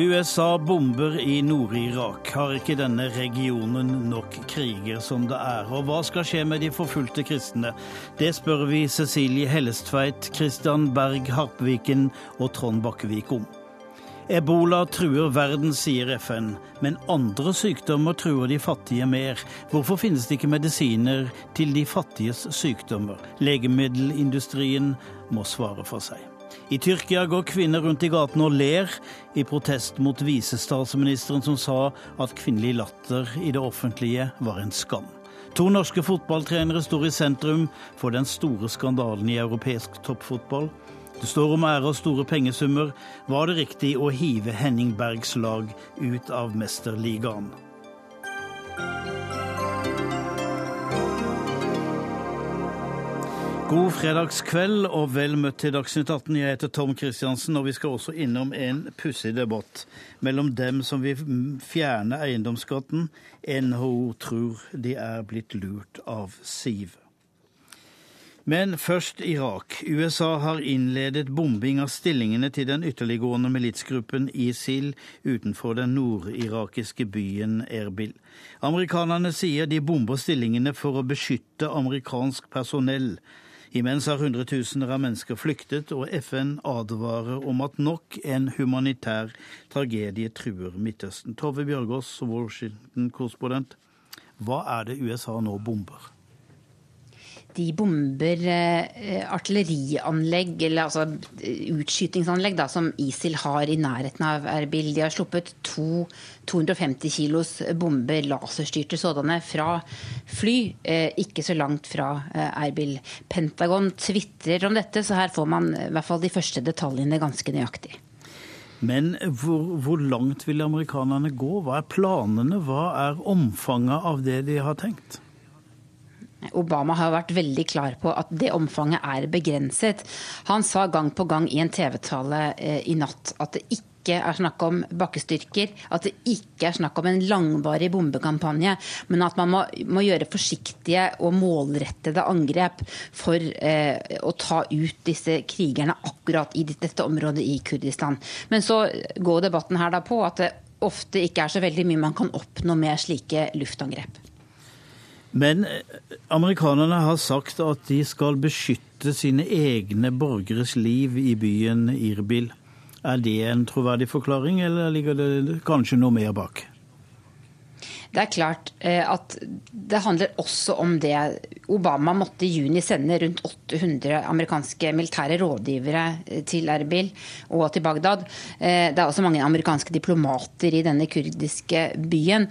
USA bomber i Nord-Irak. Har ikke denne regionen nok kriger som det er? Og hva skal skje med de forfulgte kristne? Det spør vi Cecilie Hellestveit, Christian Berg Harpviken og Trond Bakkevik om. Ebola truer verden, sier FN, men andre sykdommer truer de fattige mer. Hvorfor finnes det ikke medisiner til de fattiges sykdommer? Legemiddelindustrien må svare for seg. I Tyrkia går kvinner rundt i gatene og ler, i protest mot visestatsministeren som sa at kvinnelig latter i det offentlige var en skam. To norske fotballtrenere står i sentrum for den store skandalen i europeisk toppfotball. Det står om ære og store pengesummer. Var det riktig å hive Henning Bergs lag ut av Mesterligaen? God fredagskveld og vel møtt til Dagsnytt 18. Jeg heter Tom Kristiansen, og vi skal også innom en pussig debatt mellom dem som vil fjerne eiendomsskatten. NHO tror de er blitt lurt av Siv. Men først Irak. USA har innledet bombing av stillingene til den ytterliggående militsgruppen ISIL utenfor den nordirakiske byen Erbil. Amerikanerne sier de bomber stillingene for å beskytte amerikansk personell. Imens har hundretusener av mennesker flyktet, og FN advarer om at nok en humanitær tragedie truer Midtøsten. Tove Bjørgaas, Washington-korrespondent, hva er det USA nå bomber? De bomber eh, artillerianlegg, eller altså utskytingsanlegg, da, som ISIL har i nærheten av Erbil. De har sluppet to 250 kilos bomber, laserstyrte sådanne, fra fly, eh, ikke så langt fra eh, Erbil. Pentagon tvitrer om dette, så her får man i hvert fall de første detaljene ganske nøyaktig. Men hvor, hvor langt vil amerikanerne gå? Hva er planene? Hva er omfanget av det de har tenkt? Obama har vært veldig klar på at det omfanget er begrenset. Han sa gang på gang i en TV-tale eh, i natt at det ikke er snakk om bakkestyrker, at det ikke er snakk om en langvarig bombekampanje, men at man må, må gjøre forsiktige og målrettede angrep for eh, å ta ut disse krigerne akkurat i dette området i Kurdistan. Men så går debatten her da på at det ofte ikke er så veldig mye man kan oppnå med slike luftangrep. Men eh, amerikanerne har sagt at de skal beskytte sine egne borgeres liv i byen Irbil. Er det en troverdig forklaring, eller ligger det kanskje noe mer bak? Det er klart eh, at det handler også om det. Obama måtte i juni sende rundt 800 amerikanske militære rådgivere eh, til Erbil og til Bagdad. Eh, det er også mange amerikanske diplomater i denne kurdiske byen.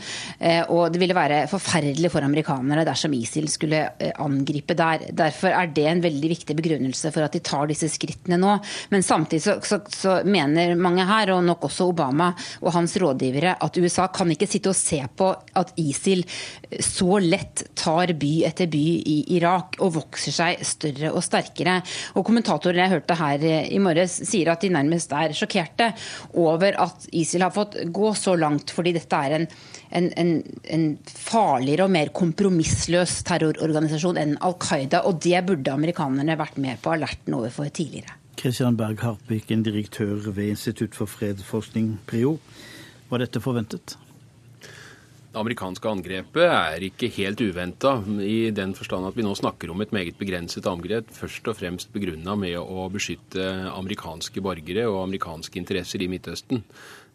Og det ville være forferdelig for amerikanere dersom ISIL skulle angripe der. Derfor er det en veldig viktig begrunnelse for at de tar disse skrittene nå. Men samtidig så, så, så mener mange her, og nok også Obama og hans rådgivere, at USA kan ikke sitte og se på at ISIL så lett tar by etter by i Irak og vokser seg større og sterkere. Og Kommentatorer jeg hørte her i morges sier at de nærmest er sjokkerte over at ISIL har fått gå så langt, fordi dette er en, en, en, en farligere og mer kompromissløs terrororganisasjon enn Al Qaida. Og det burde amerikanerne vært med på alerten overfor tidligere. Kristian Berg Harpviken, direktør ved Institutt for fredsforskning, PRIO. Var dette forventet? Det amerikanske angrepet er ikke helt uventa, i den forstand at vi nå snakker om et meget begrenset angrep, først og fremst begrunna med å beskytte amerikanske borgere og amerikanske interesser i Midtøsten.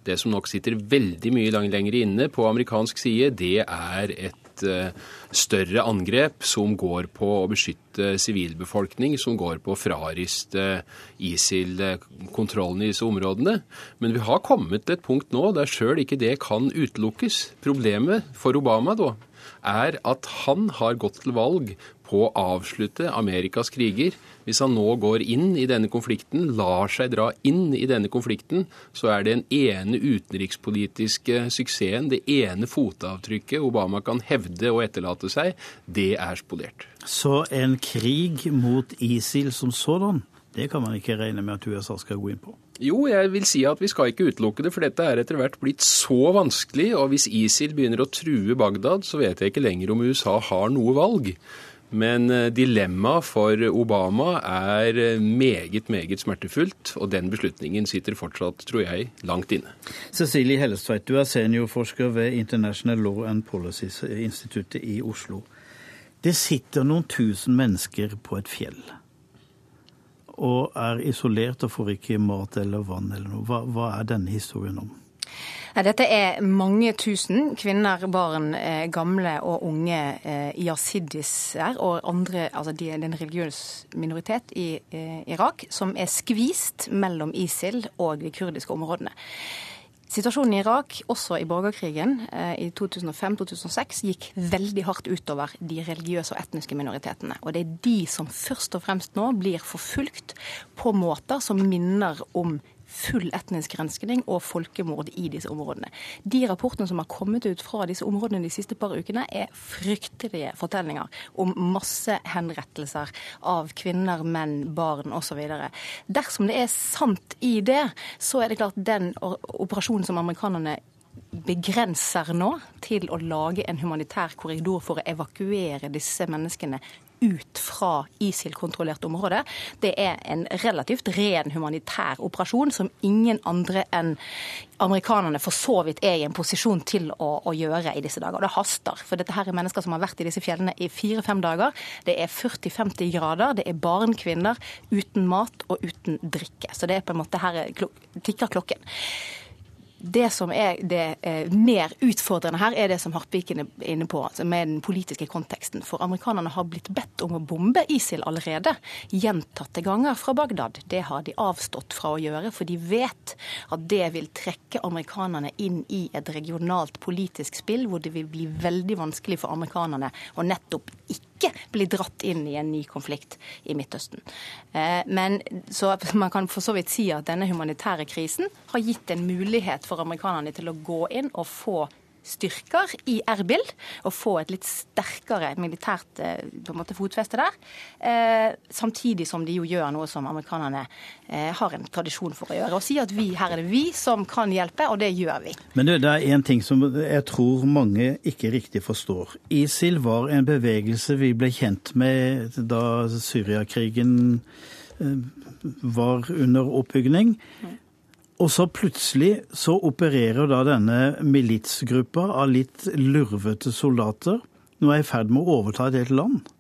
Det som nok sitter veldig mye lenger inne på amerikansk side, det er et et eh, større angrep som går på å beskytte sivilbefolkning, som går på å frariste ISIL kontrollen i disse områdene. Men vi har kommet til et punkt nå der sjøl ikke det kan utelukkes. Problemet for Obama da, er at han har gått til valg på å avslutte Amerikas kriger. Hvis han nå går inn i denne konflikten, lar seg dra inn i denne konflikten, så er det den ene utenrikspolitiske suksessen, det ene fotavtrykket Obama kan hevde og etterlate seg, det er spolert. Så en krig mot ISIL som sådan, det kan man ikke regne med at USA skal gå inn på? Jo, jeg vil si at vi skal ikke utelukke det, for dette er etter hvert blitt så vanskelig. Og hvis ISIL begynner å true Bagdad, så vet jeg ikke lenger om USA har noe valg. Men eh, dilemmaet for Obama er eh, meget, meget smertefullt, og den beslutningen sitter fortsatt, tror jeg, langt inne. Cecilie Hellestveit, du er seniorforsker ved International Law and Policies-instituttet i Oslo. Det sitter noen tusen mennesker på et fjell og er isolert og får ikke mat eller vann eller noe. Hva, hva er denne historien om? Dette er mange tusen kvinner, barn, eh, gamle og unge eh, yazidiser og andre, altså de, en religiøs minoritet i eh, Irak, som er skvist mellom ISIL og de kurdiske områdene. Situasjonen i Irak, også i borgerkrigen eh, i 2005-2006, gikk veldig hardt utover de religiøse og etniske minoritetene. Og det er de som først og fremst nå blir forfulgt på måter som minner om full etnisk grenskning og folkemord i disse områdene. De rapportene som har kommet ut fra disse områdene de siste par ukene, er fryktelige fortellinger om massehenrettelser av kvinner, menn, barn osv. Dersom det er sant i det, så er det klart den operasjonen som amerikanerne begrenser nå til å lage en humanitær korridor for å evakuere disse menneskene ut fra ISIL-kontrollert område. Det er en relativt ren humanitær operasjon som ingen andre enn amerikanerne for så vidt er i en posisjon til å, å gjøre i disse dager. Og det haster. For dette her er mennesker som har vært i disse fjellene i fire-fem dager. Det er 40-50 grader. Det er barn, kvinner, uten mat og uten drikke. Så det er på en måte her tikker klokken. Det som er det eh, mer utfordrende her, er det som Hartviken er inne på, med den politiske konteksten. For amerikanerne har blitt bedt om å bombe ISIL allerede, gjentatte ganger fra Bagdad. Det har de avstått fra å gjøre, for de vet at det vil trekke amerikanerne inn i et regionalt politisk spill, hvor det vil bli veldig vanskelig for amerikanerne å nettopp ikke ikke bli dratt inn i en ny konflikt i Midtøsten. Eh, men så man kan for så vidt si at denne humanitære krisen har gitt en mulighet for amerikanerne til å gå inn og få styrker i Erbil og få et litt sterkere militært eh, på en måte, fotfeste der. Eh, samtidig som de jo gjør noe som amerikanerne eh, har en tradisjon for å gjøre. Og sier at vi, her er det vi som kan hjelpe, og det gjør vi. Men det, det er én ting som jeg tror mange ikke riktig forstår. ISIL var en bevegelse vi ble kjent med da Syriakrigen eh, var under oppbygning. Mm. Og så plutselig så opererer da denne militsgruppa av litt lurvete soldater. Nå er i ferd med å overta et helt land.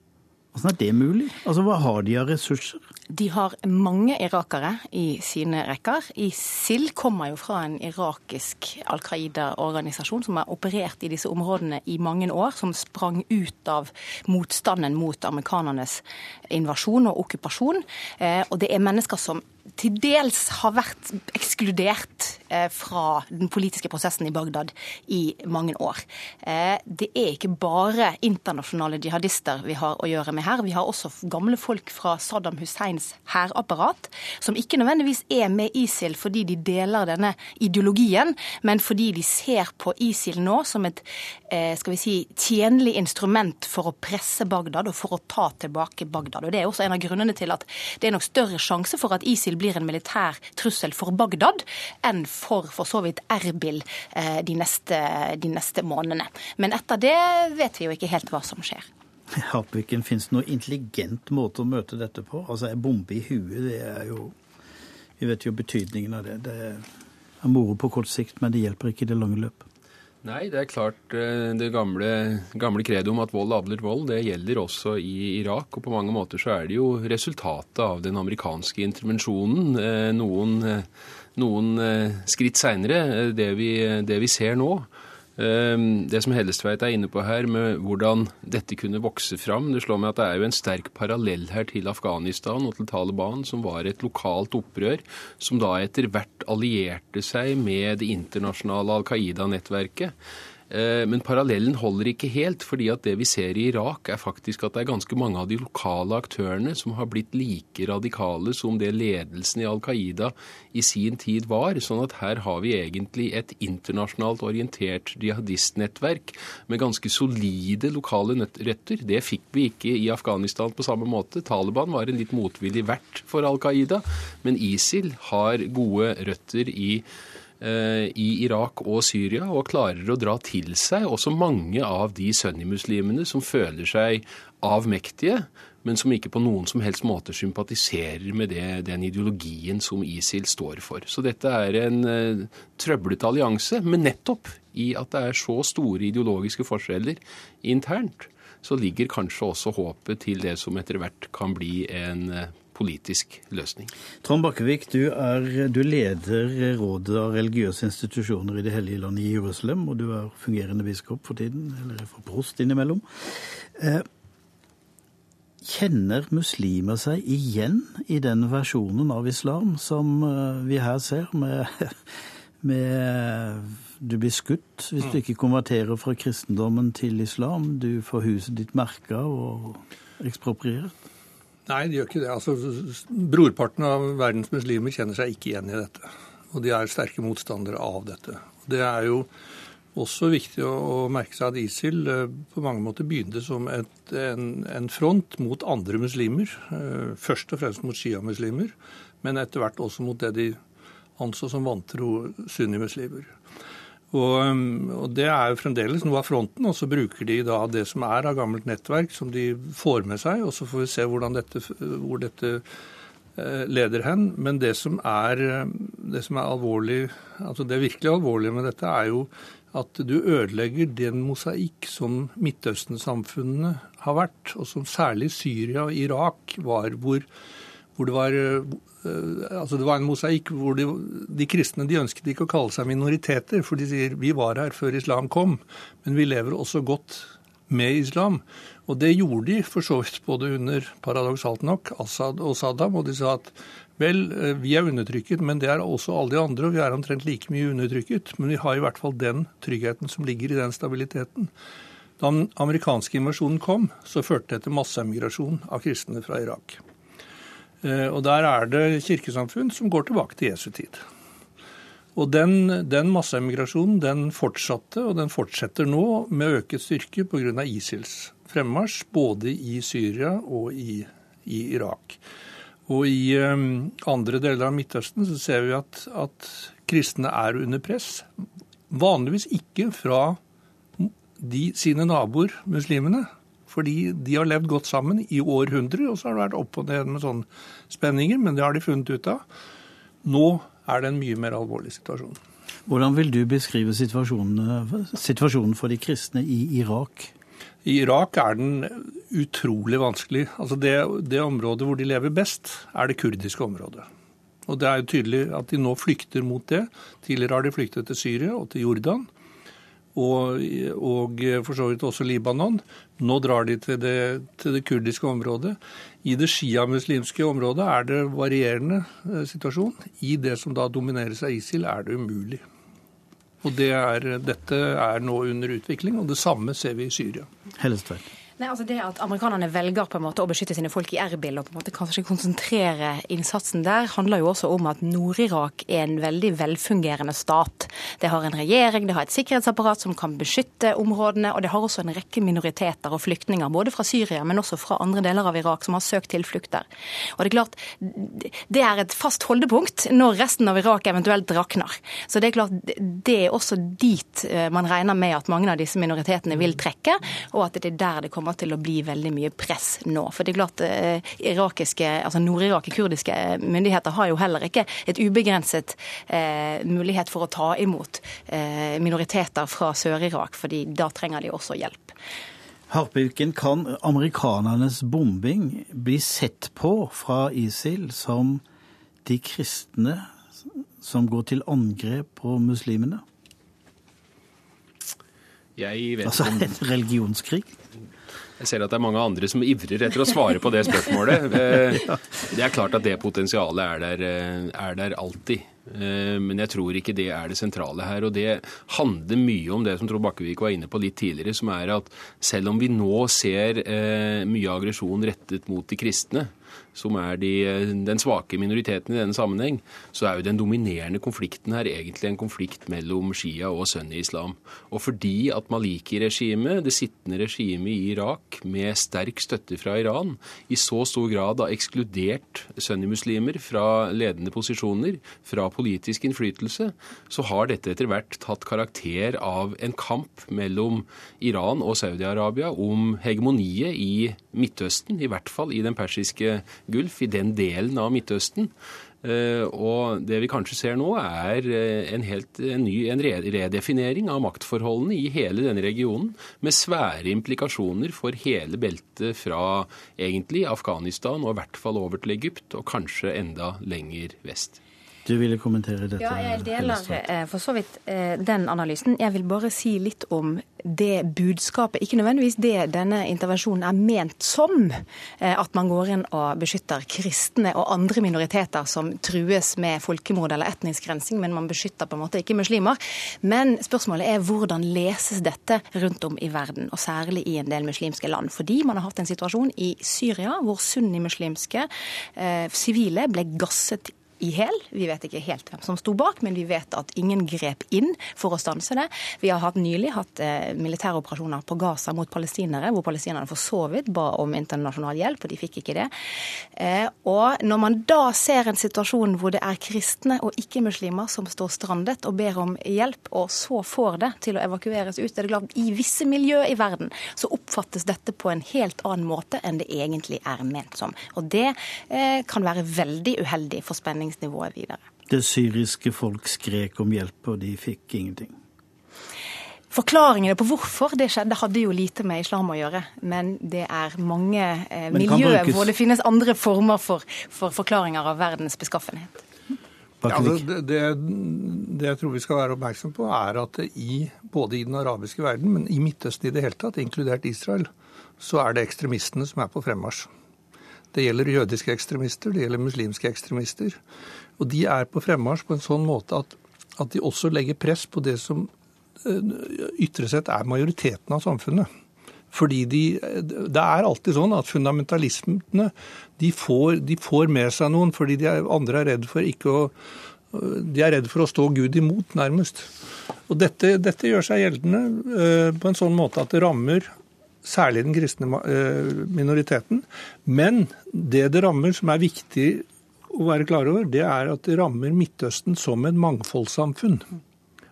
Hvordan er det mulig? Altså, Hva har de av ressurser? De har mange irakere i sine rekker. ISIL kommer jo fra en irakisk Al Qaida-organisasjon som har operert i disse områdene i mange år, som sprang ut av motstanden mot amerikanernes invasjon og okkupasjon. Eh, og det er mennesker som til dels har vært ekskludert eh, fra den politiske prosessen i Bagdad i mange år. Eh, det er ikke bare internasjonale jihadister vi har å gjøre med her. Vi har også gamle folk fra Saddam Husseins hærapparat, som ikke nødvendigvis er med ISIL fordi de deler denne ideologien, men fordi de ser på ISIL nå som et eh, skal vi si, tjenlig instrument for å presse Bagdad og for å ta tilbake Bagdad. Og Det er også en av grunnene til at det er nok større sjanse for at ISIL blir en militær trussel for Bagdad enn for for så vidt Erbil eh, de neste, de neste månedene. Men etter det vet vi jo ikke helt hva som skjer. Jeg håper ikke det noe intelligent måte å møte dette på? Altså, En bombe i huet, det er jo Vi vet jo betydningen av det. Det er moro på kort sikt, men det hjelper ikke i det lange løp. Nei, det er klart eh, det gamle, gamle kredet om at vold avler vold, det gjelder også i Irak. Og på mange måter så er det jo resultatet av den amerikanske intervensjonen. Eh, noen, eh, noen skritt seinere, det, det, vi ser nå. Ehm, det som Hellestveit er inne på her, med hvordan dette kunne vokse fram Det slår meg at det er jo en sterk parallell her til Afghanistan og til Taliban, som var et lokalt opprør, som da etter hvert allierte seg med det internasjonale Al Qaida-nettverket. Eh, men parallellen holder ikke helt, fordi at det vi ser i Irak, er faktisk at det er ganske mange av de lokale aktørene som har blitt like radikale som det ledelsen i Al Qaida i sin tid var. Sånn at her har vi egentlig et internasjonalt orientert jihadistnettverk med ganske solide lokale røtter. Det fikk vi ikke i Afghanistan på samme måte. Taliban var en litt motvillig vert for Al Qaida, men ISIL har gode røtter i eh, i Irak og Syria, og klarer å dra til seg også mange av de sunnimuslimene som føler seg avmektige, men som ikke på noen som helst måte sympatiserer med det, den ideologien som ISIL står for. Så dette er en uh, trøblete allianse, men nettopp i at det er så store ideologiske forskjeller internt, så ligger kanskje også håpet til det som etter hvert kan bli en uh, politisk løsning. Trond Bakkevik, du, er, du leder Rådet av religiøse institusjoner i Det hellige land i Jerusalem, og du er fungerende biskop for tiden, eller for prost innimellom. Eh, kjenner muslimer seg igjen i den versjonen av islam som eh, vi her ser, med, med du blir skutt hvis du ikke konverterer fra kristendommen til islam, du får huset ditt merka og ekspropriert? Nei, de gjør ikke det. Altså, Brorparten av verdens muslimer kjenner seg ikke igjen i dette. Og de er sterke motstandere av dette. Det er jo også viktig å, merke seg at ISIL eh, på mange måter begynte som et, en, en, front mot andre muslimer. Eh, først og fremst mot sjiamuslimer, men etter hvert også mot det de anså som vantro sunnimuslimer. Og, um, og, Det er jo fremdeles noe av fronten, og så bruker de da det som er av gammelt nettverk, som de får med seg, og så får vi se dette, hvor dette eh, leder hen. Men det som, er, det som er alvorlig, altså det virkelig alvorlige med dette, er jo at du ødelegger den mosaikk som Midtøsten-samfunnene har vært, og som særlig Syria og Irak var, hvor, hvor det var Eh, altså Det var en mosaikk hvor de, de, kristne de ønsket ikke å kalle seg minoriteter, for de sier vi var her før islam kom, men vi lever også godt med islam. Og det gjorde de for så vidt både under, paradoksalt nok, Assad og Saddam. Og de sa at vel, eh, vi er undertrykket, men det er også alle de andre, og vi er omtrent like mye undertrykket. Men vi har i hvert fall den tryggheten som ligger i den stabiliteten. Da den amerikanske invasjonen kom, så førte det til masseemigrasjon av kristne fra Irak. Eh, og der er det kirkesamfunn som går tilbake til Jesu tid. Og den, den masseemigrasjonen den fortsatte, og den fortsetter nå med øket styrke pga. ISILs fremmarsj, både i Syria og i, i Irak. Og i um, andre deler av Midtøsten så ser vi at, at kristne er under press. Vanligvis ikke fra de, sine naboer, muslimene, fordi de har levd godt sammen i århundrer, og så har det vært opp og ned med sånne spenninger, men det har de funnet ut av. Nå er det en mye mer alvorlig situasjon. Hvordan vil du beskrive situasjonen, situasjonen for de kristne i Irak? I Irak er den utrolig vanskelig. Altså det, det, området hvor de lever best, er det kurdiske området. Og Det er jo tydelig at de nå flykter mot det. Tidligere har de flyktet til Syria og til Jordan og, og, for så vidt også Libanon. Nå drar de til det, til det kurdiske området. I det sjiamuslimske området er det varierende eh, situasjon. I det som da domineres av ISIL, er det umulig. Og det er, Dette er nå under utvikling, og det samme ser vi i Syria. Hellestveit. Nei, altså det At amerikanerne velger på en måte å beskytte sine folk i Erbil og på en måte kanskje konsentrere innsatsen der, handler jo også om at Nord-Irak er en veldig velfungerende stat. Det har en regjering, det har et sikkerhetsapparat som kan beskytte områdene, og det har også en rekke minoriteter og flyktninger, både fra Syria, men også fra andre deler av Irak, som har søkt tilflukt der. Og Det er klart, det er et fast holdepunkt når resten av Irak eventuelt rakner. Så det er klart, det er også dit eh, man regner med at mange av disse minoritetene vil trekke, og at det er der det kommer kommer til å bli veldig mye press nå. For det er klart, eh, irakiske, altså Nord-Irak, kurdiske myndigheter har jo heller ikke et ubegrenset eh, mulighet for å ta imot eh, minoriteter fra Sør-Irak, fordi da trenger de også hjelp. Harpeuken, kan amerikanernes bombing bli sett på fra ISIL som de kristne som går til angrep på muslimene? Jeg vet altså en religionskrig? Jeg ser at det er mange andre som ivrer etter å svare på det spørsmålet. Eh, det er klart at det potensialet er der, eh, er der alltid. Eh, men jeg tror ikke det er det sentrale her. Og det handler mye om det som Trond Bakkevik var inne på litt tidligere, som er at selv om vi nå ser mye aggresjon rettet mot de kristne, som er de, den svake minoriteten i denne sammenheng, så er jo den dominerende konflikten her egentlig en konflikt mellom Shia og sunni-islam. Og fordi at Maliki-regimet, det sittende regimet i Irak, med sterk støtte fra Iran, i så stor grad har ekskludert sunnimuslimer fra ledende posisjoner, fra politisk innflytelse, så har dette etter hvert tatt karakter av en kamp mellom Iran og Saudi-Arabia om hegemoniet i Midtøsten, i hvert fall i den persiske Gulf, i den delen av Midtøsten. Eh, og det vi kanskje ser nå, er eh, en, helt, en ny en redefinering av maktforholdene i hele denne regionen, med svære implikasjoner for hele beltet fra egentlig Afghanistan og i hvert fall over til Egypt, og kanskje enda lenger vest. Du ville kommentere dette? Ja, jeg deler eh, for så vidt eh, den analysen. Jeg vil bare si litt om det budskapet, ikke nødvendigvis det denne intervensjonen er ment som. Eh, at man går inn og beskytter kristne og andre minoriteter som trues med folkemord eller etnisk rensing, men man beskytter på en måte ikke muslimer. Men spørsmålet er hvordan leses dette rundt om i verden, og særlig i en del muslimske land. Fordi man har hatt en situasjon i Syria hvor sunnimuslimske sivile ble gasset i hæl. Vi vet ikke helt hvem som sto bak, men vi vet at ingen grep inn for å stanse det. Vi har hatt, nylig hatt eh, militæroperasjoner på Gaza mot palestinere, hvor palestinerne for så vidt ba om internasjonal hjelp, og de fikk ikke det. Eh, og når man da ser en situasjon hvor det er kristne og ikke-muslimer som står strandet og ber om hjelp, og så får det til å evakueres ut, er det klart i visse miljø i verden så oppfattes dette på en helt annen måte enn det egentlig er ment som. Og det eh, kan være veldig uheldig for spenning utdanningsnivået videre. Det syriske folk skrek om hjelp, og de fikk ingenting? Forklaringene på hvorfor det skjedde, hadde jo lite med islam å gjøre. Men det er mange eh, miljøer hvor det finnes andre former for, for forklaringer av verdens beskaffenhet. Ja, altså, det, det, det, jeg tror vi skal være oppmerksom på, er at i, både i den arabiske verden, men i Midtøsten i det hele tatt, inkludert Israel, så er det ekstremistene som er på fremmarsj. Det gjelder jødiske ekstremister, det gjelder muslimske ekstremister. Og de er på fremmarsj på en sånn måte at, at de også legger press på det som eh, ytre sett er majoriteten av samfunnet. Fordi de, Det er alltid sånn at fundamentalismene de får, de får med seg noen fordi de andre er redd for ikke å de er redd for å stå Gud imot, nærmest. Og dette, dette gjør seg gjeldende uh, på en sånn måte at det rammer særlig den kristne eh, minoriteten. Men det det rammer, som er viktig å være klar over, det er at det rammer Midtøsten som et mangfoldssamfunn.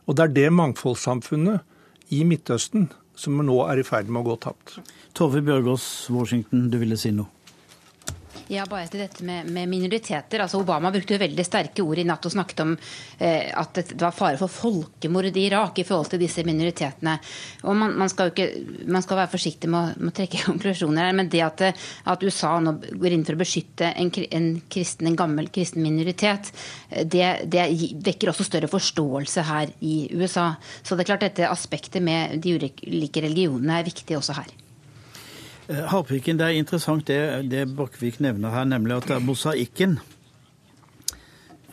Og det er det mangfoldssamfunnet i Midtøsten som nå er i ferd med å gå tapt. Tove Bjørgaas, Washington, du ville si noe? Ja, bare til dette med, med, minoriteter. Altså Obama brukte jo veldig sterke ord i natt og snakket om eh, at det, var fare for folkemord i Irak i forhold til disse minoritetene. Og Man, man skal ikke, man skal være forsiktig med å, med å trekke konklusjoner her, men det at, at, USA nå går inn for å beskytte en, en, kristen, en gammel kristen minoritet, det, det, vekker også større forståelse her i USA. Så det er klart dette aspektet med de ulike religionene er viktig også her. Eh, Harpiken, det er interessant det, det Borchgrevink nevner her, nemlig at det er mosaikken,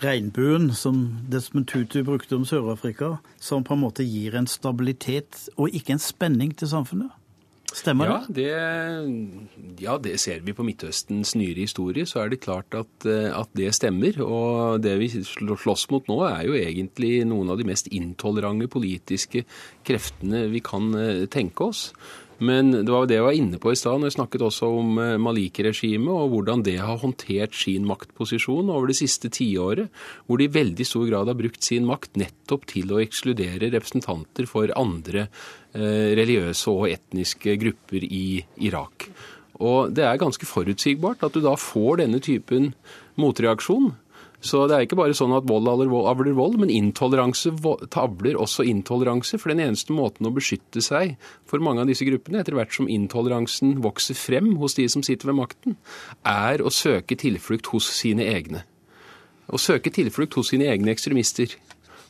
regnbuen, som Desmond Tutu brukte om Sør-Afrika, som på en måte gir en stabilitet og ikke en spenning til samfunnet. Stemmer ja, det? Ja, det ser vi på Midtøstens nyere historie. Så er det klart at, eh, at, det stemmer. Og det vi slåss mot nå, er jo egentlig noen av de mest intolerante politiske kreftene vi kan eh, tenke oss. Men det var det jeg var inne på i stad, når jeg snakket også om eh, Maliki-regimet og hvordan det har håndtert sin maktposisjon over det siste tiåret, hvor de i veldig stor grad har brukt sin makt nettopp til å ekskludere representanter for andre eh, religiøse og etniske grupper i Irak. Og det er ganske forutsigbart at du da får denne typen motreaksjon. Så det er ikke bare sånn at vold avler vold, men intoleranse avler også intoleranse. For den eneste måten å beskytte seg for mange av disse gruppene, etter hvert som intoleransen vokser frem hos de som sitter ved makten, er å søke tilflukt hos sine egne. Å søke tilflukt hos sine egne ekstremister.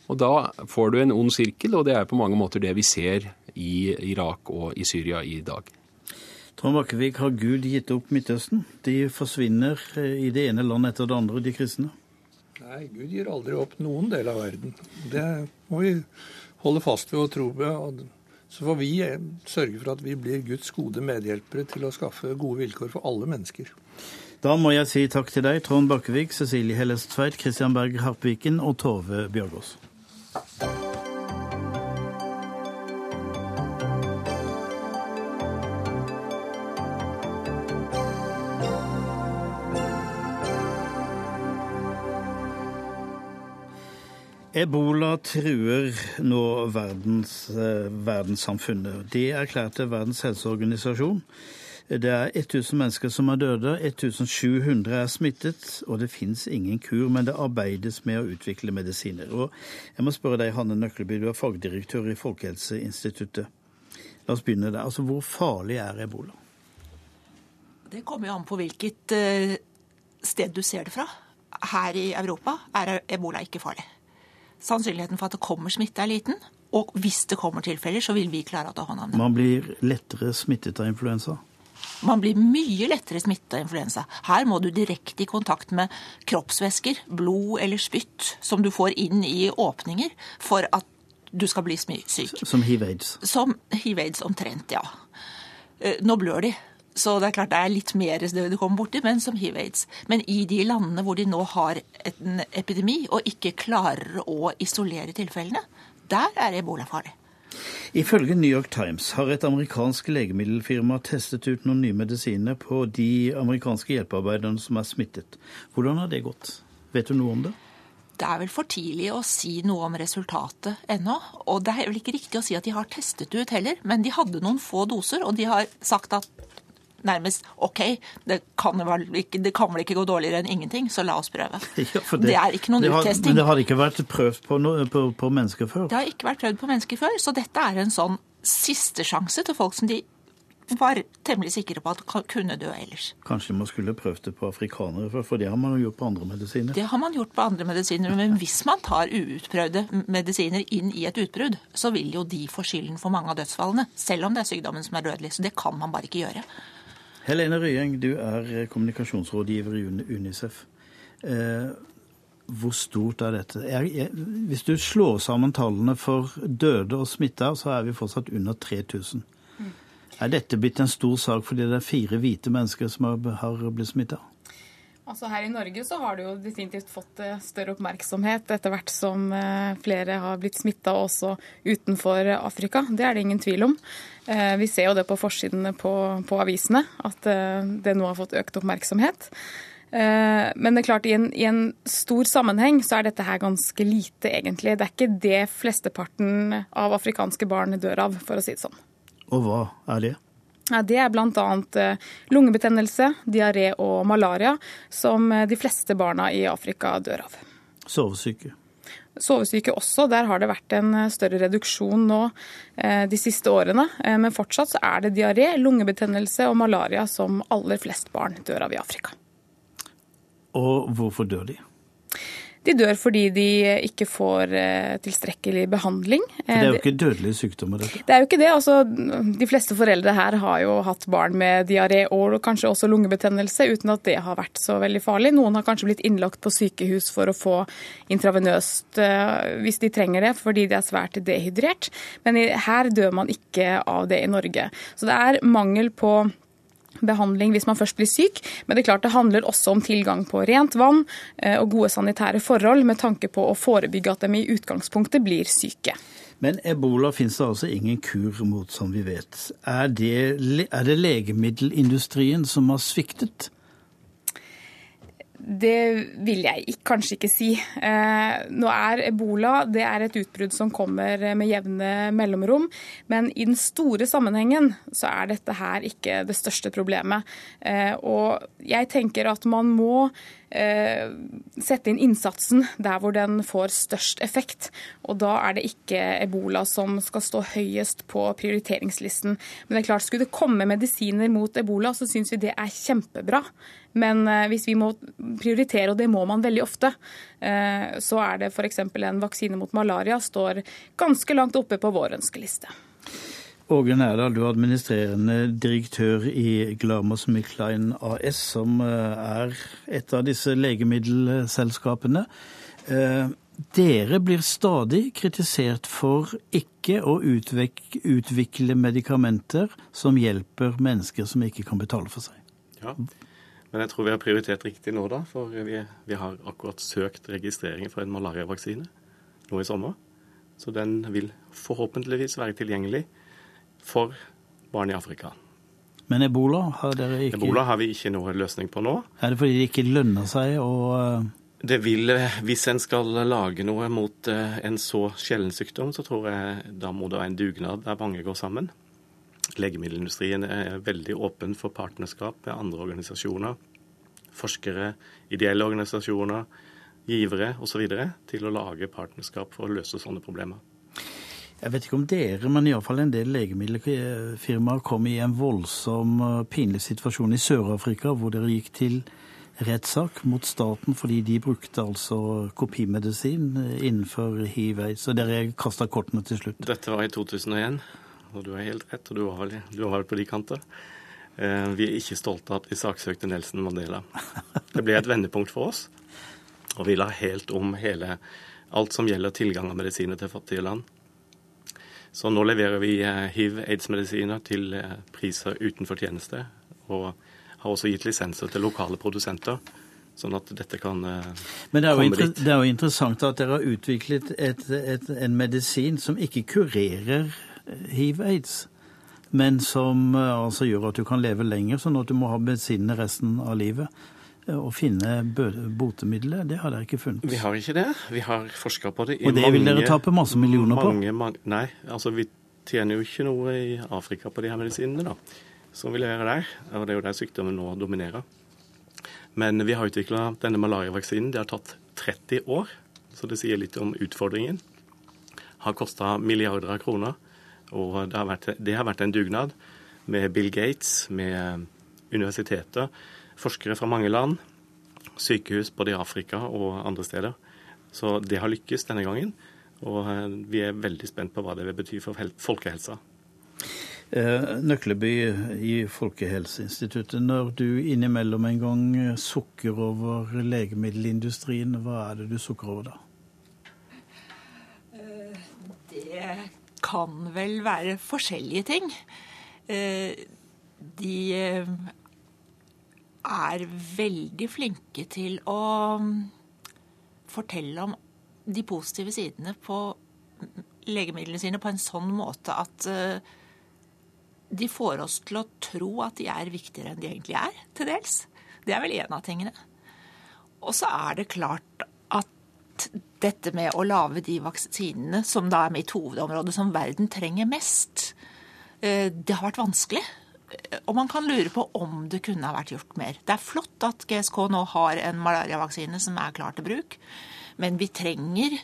Og da får du en ond sirkel, og det er på mange måter det vi ser i Irak og i Syria i dag. Trond Bakkevik, har Gud gitt opp Midtøsten? De forsvinner eh, i det ene landet etter det andre, de kristne? Nei, Gud gir aldri opp noen del av verden. Det må vi holde fast ved og tro på. Så får vi sørge for at vi blir Guds gode medhjelpere til å skaffe gode vilkår for alle mennesker. Da må jeg si takk til deg, Trond Bakkevik, Cecilie Hellestveit, Christian Berg Harpviken og Tove Bjørgaas. Ebola truer nå verdens, eh, verdenssamfunnet. Det erklærte Verdens helseorganisasjon. Det er 1000 mennesker som er døde, 1700 er smittet, og det fins ingen kur, men det arbeides med å utvikle medisiner. Og jeg må spørre deg, Hanne Nøkleby, du er fagdirektør i Folkehelseinstituttet. La oss begynne der. Altså, Hvor farlig er ebola? Det kommer jo an på hvilket eh, sted du ser det fra. Her i Europa er ebola ikke farlig. Sannsynligheten for at det kommer smitte, er liten. Og hvis det kommer tilfeller, så vil vi klare å ta hånd om det. Man blir lettere smittet av influensa? Man blir mye lettere smittet av influensa. Her må du direkte i kontakt med kroppsvæsker, blod eller spytt, som du får inn i åpninger for at du skal bli syk. Som hiv-aids? Som hiv-aids omtrent, ja. Eh, nå blør de. Så det er klart det er litt mer det du kommer borti, men som hiv-aids. Men i de landene hvor de nå har en epidemi og ikke klarer å isolere tilfellene, der er ebola farlig. Ifølge New York Times har et amerikansk legemiddelfirma testet ut noen nye medisiner på de amerikanske hjelpearbeiderne som er smittet. Hvordan har det gått? Vet du noe om det? Det er vel for tidlig å si noe om resultatet ennå. Og det er vel ikke riktig å si at de har testet ut heller, men de hadde noen få doser, og de har sagt at nærmest OK, det kan, vel ikke, det kan vel ikke gå dårligere enn ingenting, så la oss prøve. Ja, det, det, er ikke noen det har, uttesting. Men det hadde ikke vært prøvd på, no, på, på, mennesker før? Det har ikke vært prøvd på mennesker før, så dette er en sånn siste sjanse til folk som de var temmelig sikre på at kunne dø ellers. Kanskje man skulle prøvd det på afrikanere, for det har man jo gjort på andre medisiner? Det har man gjort på andre medisiner, men hvis man tar uutprøvde medisiner inn i et utbrudd, så vil jo de få skylden for mange av dødsfallene, selv om det er sykdommen som er dødelig. Så det kan man bare ikke gjøre. Helene Røyeng, du er kommunikasjonsrådgiver i UNICEF. Eh, hvor stort er dette? hvis du slår sammen tallene for døde og smitta, så er vi fortsatt under 3000. Mm. Er dette blitt en stor sak fordi det er fire hvite mennesker som har blitt smitta? Altså Her i Norge så har det jo definitivt fått eh, større oppmerksomhet etter hvert som eh, flere har blitt smitta, også utenfor Afrika. Det er det ingen tvil om. Eh, vi ser jo det på forsidene på, på avisene, at det nå har fått økt oppmerksomhet. Men det er klart, i en, i en, stor sammenheng så er dette her ganske lite, egentlig. Det er ikke det flesteparten av afrikanske barn dør av, for å si det sånn. Og hva er det? Det er bl.a. Eh, lungebetennelse, diaré og malaria, som eh, de fleste barna i Afrika dør av. Sovesyke? Sovesyke også. Der har det vært en eh, større reduksjon nå de siste årene. Men fortsatt så er det diaré, lungebetennelse og malaria som aller flest barn dør av i Afrika. Og hvorfor dør de? De dør fordi de ikke får eh, tilstrekkelig behandling. For Det er jo eh, ikke dødelige sykdommer, dette? Det er jo ikke det. Altså, de fleste foreldre her har jo hatt barn med diaré og kanskje også lungebetennelse, uten at det har vært så veldig farlig. Noen har kanskje blitt innlagt på sykehus for å få intravenøst eh, hvis de trenger det, fordi de er svært dehydrert. Men her dør man ikke av det i Norge. Så det er mangel på behandling hvis man først blir syk. Men det er klart det handler også om tilgang på rent vann eh, og gode sanitære forhold, med tanke på å forebygge at de i utgangspunktet blir syke. Men ebola finnes det altså ingen kur mot, som vi vet. Er det, er det legemiddelindustrien som har sviktet? Det vil jeg kanskje ikke si. Eh, nå er ebola det er et utbrudd som kommer med jevne mellomrom. Men i den store sammenhengen så er dette her ikke det største problemet. Eh, og jeg tenker at man må sette inn innsatsen der hvor den får størst effekt. Og da er det ikke ebola som skal stå høyest på prioriteringslisten. Men det er klart, skulle det komme medisiner mot ebola, så syns vi det er kjempebra. Men eh, hvis vi må prioritere, og det må man veldig ofte, eh, så er det f.eks. en vaksine mot malaria står ganske langt oppe på vår ønskeliste. Åge Nærdal, du er administrerende direktør i GlamoSmithKline AS, som eh, er et av disse legemiddelselskapene. Eh, dere blir stadig kritisert for ikke å utvikle medikamenter som hjelper mennesker som ikke kan betale for seg. Ja. Men jeg tror vi har prioritert riktig nå, da. For vi, vi har akkurat søkt registrering for en malariavaksine nå i sommer. Så den vil forhåpentligvis være tilgjengelig for barn i Afrika. Men ebola har dere ikke Ebola har vi ikke noe løsning på nå. Er det fordi det ikke lønner seg å eh, Det vil, Hvis en skal lage noe mot eh, en så sjelden sykdom, så tror jeg da må det være en dugnad der mange går sammen. Legemiddelindustrien er veldig åpen for partnerskap med andre organisasjoner. Forskere, ideelle organisasjoner, givere osv. til å lage partnerskap for å løse sånne problemer. Jeg vet ikke om dere, men iallfall en del legemiddelfirmaer kom i en voldsom eh, pinlig situasjon i Sør-Afrika, hvor dere gikk til rettssak mot staten fordi de brukte altså kopimedisin eh, innenfor hiv-aids. Og dere kasta kortene til slutt. Dette var i 2001, og du har helt rett, og du har vel på de kanter. Eh, Vi er ikke stolte av at vi saksøkte Nelson Mandela. Det ble et vendepunkt for oss, og vi la helt om hele alt som gjelder tilgang av medisiner til fattige land. Så nå leverer vi eh, hiv-aids-medisiner til eh, priser utenfor tjeneste, og har også gitt lisenser til lokale produsenter, sånn at dette kan eh, Men det er, jo dit. det er jo interessant at dere har utviklet et, et, en medisin som ikke kurerer hiv-aids, men som altså gjør at du kan leve lenger, sånn at du må ha medisinene resten av livet. Å finne botemidler, det har dere ikke funnet. Vi har ikke det. Vi har forska på det i Og det vil dere tape masse millioner på? mange, mange, Nei, altså vi tjener jo ikke noe i Afrika på de her medisinene, da. Som vi leverer der. Og det er jo der sykdommen nå dominerer. Men vi har utvikla denne malariavaksinen. Det har tatt 30 år, så det sier litt om utfordringen. Har kosta milliarder av kroner. Og det har, vært, det har vært en dugnad med Bill Gates, med universiteter, forskere fra mange land, sykehus både i Afrika og andre steder. Så det har lykkes denne gangen. Og eh, vi er veldig spent på hva det vil bety for folkehelsa. Eh, Nøkleby i Folkehelseinstituttet, når du innimellom en gang sukker over legemiddelindustrien, hva er det du sukker over da? Det kan vel være forskjellige ting. Eh, De eh, er veldig flinke til å mm, fortelle om de positive sidene på legemidlene sine på en sånn måte at eh, de får oss til å tro at de er viktigere enn de egentlig er, til dels. Det er vel en av tingene. Og så er det klart at dette med å lage de vaksinene som da er mitt hovedområde, som verden trenger mest, eh, det har vært vanskelig. Og man kan lure på om det kunne ha vært gjort mer. Det er flott at GSK nå har en malariavaksine som er klar til bruk, men vi trenger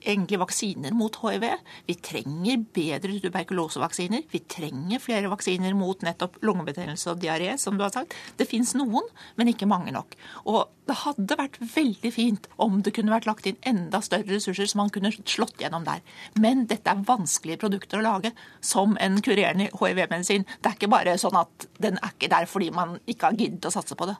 egentlig vaksiner mot hiv. Vi trenger bedre tuberkulosevaksiner. Vi trenger flere vaksiner mot nettopp lungebetennelse og diaré, som du har sagt. Det fins noen, men ikke mange nok. Og det hadde vært veldig fint om det kunne vært lagt inn enda større ressurser, som man kunne slått gjennom der. Men dette er vanskelige produkter å lage, som en kurerende hiv-medisin. Det er ikke bare sånn at den er ikke der fordi man ikke har giddet å satse på det.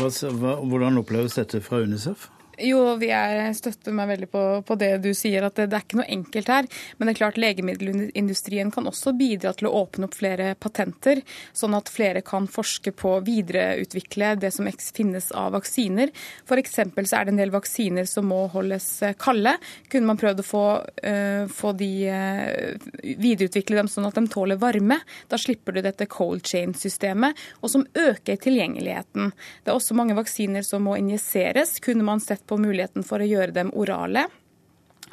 Hvordan oppleves dette fra UNICEF? Jo, vi er, støtter meg veldig på, på det du sier, at det, det er ikke noe enkelt her. Men det er klart legemiddelindustrien kan også bidra til å åpne opp flere patenter, sånn at flere kan forske på å videreutvikle det som finnes av vaksiner. F.eks. så er det en del vaksiner som må holdes eh, kalde. Kunne man prøvd å få, uh, få de uh, videreutvikle dem sånn at de tåler varme? Da slipper du dette cold chain-systemet, og som øker tilgjengeligheten. Det er også mange vaksiner som må injiseres. Kunne man sett på muligheten for å gjøre dem orale?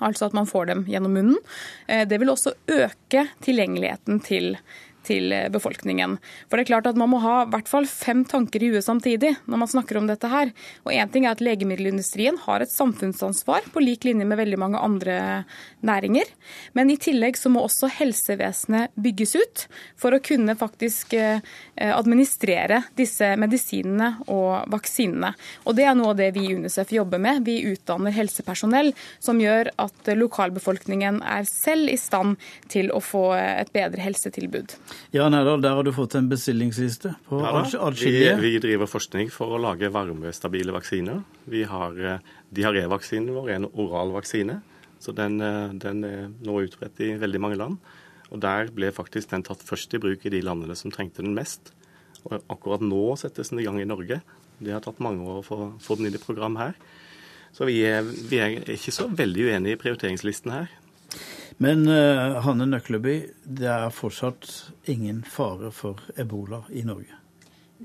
Altså at man får dem gjennom munnen. Eh, Det vil også øke tilgjengeligheten til, til eh, befolkningen. For det er klart at Man må ha i hvert fall fem tanker i huet samtidig når man snakker om dette. her. Og Én ting er at legemiddelindustrien har et samfunnsansvar på lik linje med veldig mange andre næringer. Men i tillegg så må også helsevesenet bygges ut for å kunne faktisk eh, administrere disse medisinene og vaksinene. Og Det er noe av det vi i UNICEF jobber med. Vi utdanner helsepersonell som gjør at lokalbefolkningen er selv i stand til å få et bedre helsetilbud. Ja, Herdal, der har du fått en bestillingsliste på Ja vi, vi driver forskning for å lage varmestabile vaksiner. Vi har eh, Diarévaksinen vår er en oral vaksine, så den, eh, den er nå utbredt i veldig mange land. Og Der ble faktisk den tatt først i bruk i de landene som trengte den mest. Og akkurat nå settes den i gang i Norge. Det har tatt mange år å få, få den inn i program her. Så vi er, vi er ikke så veldig uenige i prioriteringslisten her. Men uh, Hanne Nøkleby, det er fortsatt ingen fare for ebola i Norge?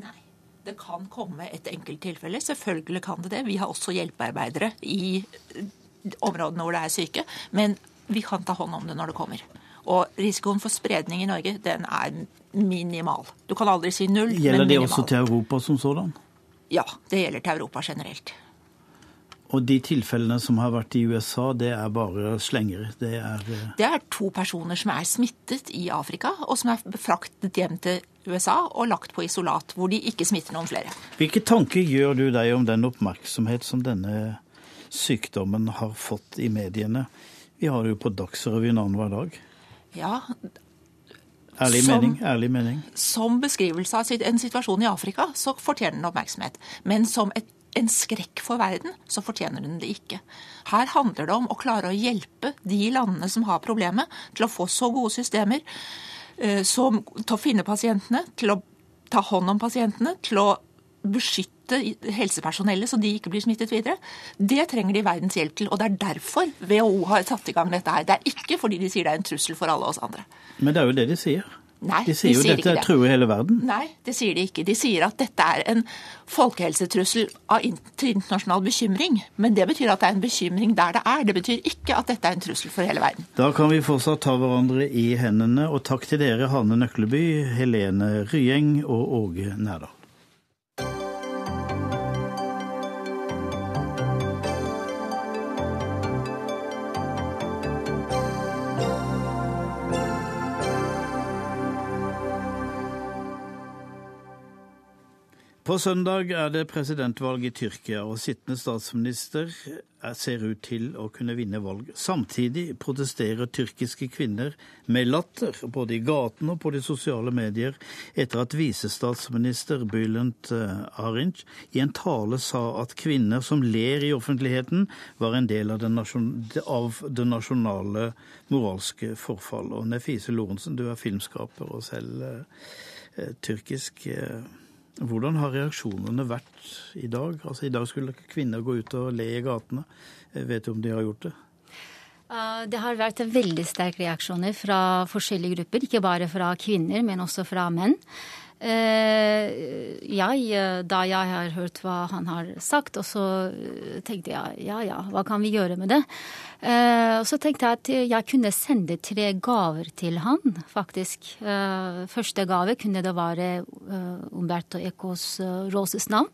Nei. Det kan komme et enkelttilfelle. Selvfølgelig kan det det. Vi har også hjelpearbeidere i områdene hvor det er syke. Men vi kan ta hånd om det når det kommer. Og risikoen for spredning i Norge, den er minimal. Du kan aldri si null, Gjelder det også til Europa som sådan? Ja, det gjelder til Europa generelt. Og de tilfellene som har vært i USA, det er bare slenger? Det er, uh... det er to personer som er smittet i Afrika, og som er fraktet hjem til USA og lagt på isolat, hvor de ikke smitter noen flere. Hvilke tanker gjør du deg om den oppmerksomhet som denne sykdommen har fått i mediene? Vi har det jo på Dagsrevyen annenhver dag. Ja, Ærlig som, mening. ærlig mening. Som beskrivelse av en situasjon i Afrika, så fortjener den oppmerksomhet. Men som et en skrekk for verden, så fortjener den det ikke. Her handler det om å klare å hjelpe de landene som har problemet, til å få så gode systemer eh, som, til å finne pasientene, til å ta hånd om pasientene, til å beskytte helsepersonellet så de ikke blir smittet videre. Det trenger de verdens hjelp til. Og det er derfor WHO har satt i gang dette her. Det er ikke fordi de sier det er en trussel for alle oss andre. Men det er jo det de sier. Nei, de sier de jo sier dette truer hele verden. Nei, det sier de ikke. De sier at dette er en folkehelsetrussel av internasjonal bekymring. Men det betyr at det er en bekymring der det er. Det betyr ikke at dette er en trussel for hele verden. Da kan vi fortsatt ta hverandre i hendene. Og takk til dere, Hanne Nøkleby, Helene Ryeng og Åge Nærdal. På søndag er det presidentvalg i Tyrkia, og sittende statsminister ser ut til å kunne vinne valg. Samtidig protesterer tyrkiske kvinner med latter, både i gatene og på de sosiale medier, etter at visestatsminister Bülent eh, Arinc i en tale sa at kvinner som ler i offentligheten, var en del av, det nasjonale moralske forfallet. Og Nefise Lorentzen, du er filmskaper og selv eh, tyrkisk. Eh, hvordan har reaksjonene vært i dag? Altså I dag skulle kvinner gå ut og le i gatene. Vet du om de har gjort det? Det har vært veldig sterke reaksjoner fra forskjellige grupper. Ikke bare fra kvinner, men også fra menn. Eh, jeg, da jeg har hørt hva han har sagt, og så tenkte jeg ja ja, hva kan vi gjøre med det? Eh, og så tenkte jeg at jeg kunne sende tre gaver til han, faktisk. Eh, første gave kunne det være Umberto Ecos Roses navn.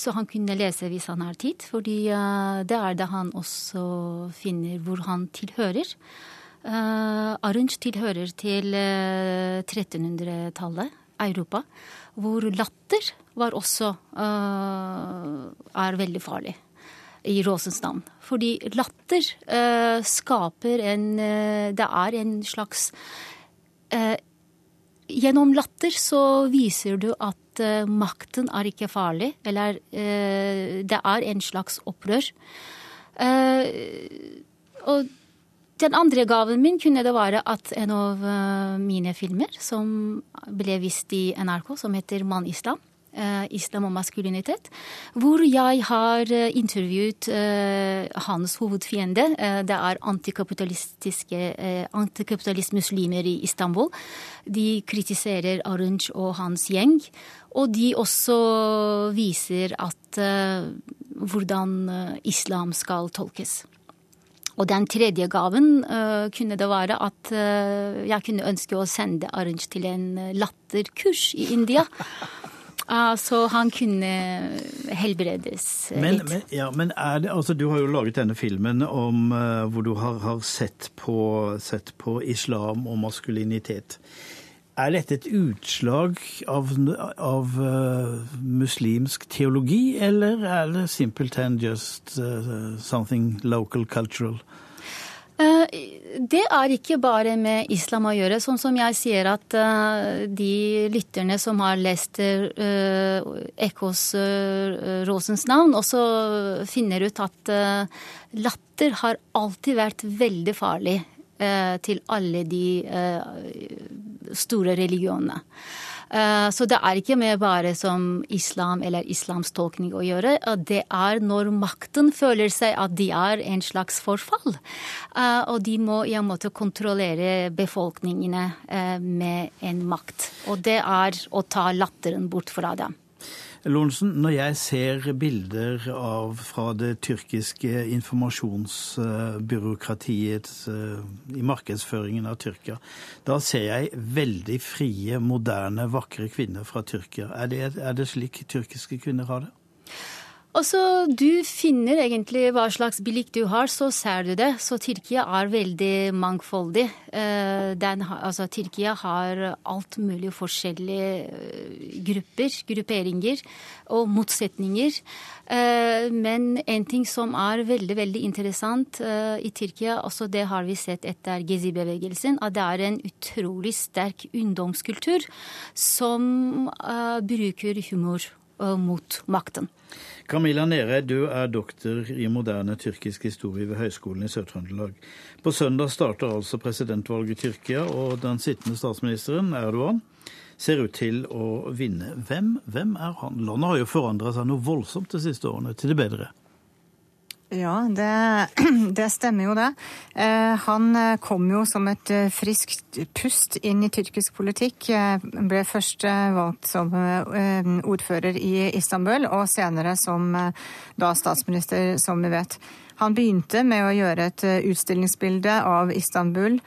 Så han kunne lese hvis han har tid, fordi det er det han også finner hvor han tilhører. Uh, Arunch tilhører til 1300-tallet. Europa, hvor latter var også uh, er veldig farlig i Råsens navn. Fordi latter uh, skaper en uh, Det er en slags Gjennom latter så viser du at makten er ikke farlig, eller det er en slags opprør. og den andre gaven min kunne det være at en av eh, mine filmer som ble vist i NRK, som heter Mann Islam, uh, islam og maskulinitet, hvor jeg har uh, intervjuet hans hovedfiende. det er antikapitalistiske antikapitalistmuslimer i Istanbul. De kritiserer Arunj og hans gjeng. Og de også viser at hvordan islam skal tolkes. Og den tredje gaven uh, kunne det være at uh, jeg kunne ønske å sende Arunj til en latterkurs i India. Uh, så han kunne helbredes men, litt. Men, ja, men det, altså, du har jo laget denne filmen om, hvor du har, har sett, på, sett, på, islam og maskulinitet. Er dette et utslag av, av uh, muslimsk teologi, eller er det simpelthen just uh, something local cultural? Uh, det er ikke bare med islam å gjøre. Sånn som jeg sier at de lytterne som har lest Ekos Rosens navn, også finner ut at latter har alltid vært veldig farlig til alle de store religionene. Så det er ikke med bare som islam eller islams tolkning å gjøre. Det er når makten føler seg at de er en slags forfall. Og de må i en måte kontrollere befolkningene med en makt. Og det er å ta latteren bort fra dem. Lorentzen, når jeg ser bilder av fra det tyrkiske informasjonsbyråkratiet eh, i markedsføringen av Tyrkia, da ser jeg veldig frie, moderne, vakre kvinner fra Tyrkia. Er det, er det slik tyrkiske kvinner har det? Altså, Du finner egentlig hva slags billig du har, så ser du det. Så Tyrkia er veldig mangfoldig. Eh, den, altså, Tyrkia har alt mulig forskjellige eh, grupper, grupperinger og motsetninger. Eh, men en ting som er veldig veldig interessant i Tyrkia, også det har vi sett etter Gezi-bevegelsen, at det er en utrolig sterk ungdomskultur som bruker humor mot makten. Camilla Nere, du er doktor i moderne tyrkisk historie ved Høgskolen i Sør-Trøndelag. På søndag starter altså presidentvalget i Tyrkia, og den sittende statsministeren, Erdogan, ser ut til å vinne. Hvem, hvem er han? Landet har jo forandra seg noe voldsomt de siste årene, til det bedre. Ja, det, det, stemmer jo det. Eh, han eh, kom jo som et eh, friskt pust inn i tyrkisk politikk. Ble først valgt som ordfører i Istanbul, og senere som da statsminister, som vi vet. Han begynte med å gjøre et utstillingsbilde av Istanbul.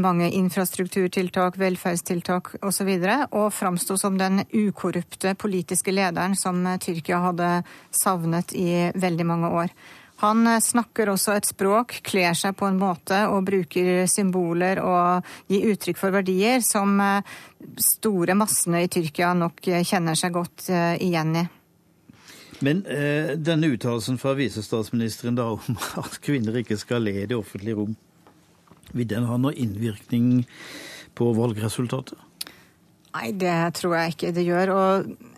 Mange infrastrukturtiltak, velferdstiltak osv. Og, så og framsto som den ukorrupte politiske lederen som Tyrkia hadde savnet i veldig mange år. Han eh, snakker også et språk, kler seg på en måte og bruker symboler og gir uttrykk for verdier som eh, store massene i Tyrkia nok eh, kjenner seg godt igjen i. Men eh, denne uttalelsen fra visestatsministeren da om at kvinner ikke skal le i det offentlige rom, vil den ha noen innvirkning på valgresultatet? Nei, det tror jeg ikke det gjør. Og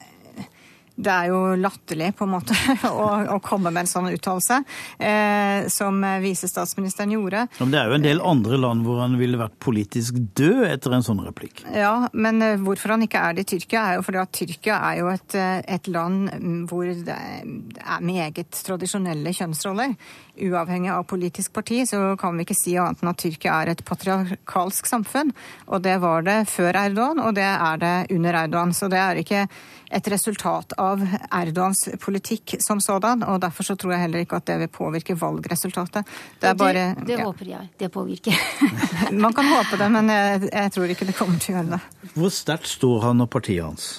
det er jo latterlig på en måte å, å komme med en sånn uttalelse, eh, som visestatsministeren gjorde. Men det er jo en del andre land hvor han ville vært politisk død etter en sånn replikk. Ja, men eh, hvorfor han ikke er det i Tyrkia, er jo fordi at Tyrkia er jo et, eh, et land hvor det er meget tradisjonelle kjønnsroller. Uavhengig av politisk parti så kan vi ikke si annet enn at Tyrkia er et patriarkalsk samfunn. Og det var det før Erdogan, og det er det under Erdogan. Så det er ikke et resultat av Erdogans politikk som sådan. Og derfor så tror jeg heller ikke at det vil påvirke valgresultatet. Det, bare, det, det ja. håper jeg det påvirker. Man kan håpe det, men jeg, jeg tror ikke det kommer til å gjøre det. Hvor sterkt står han og partiet hans?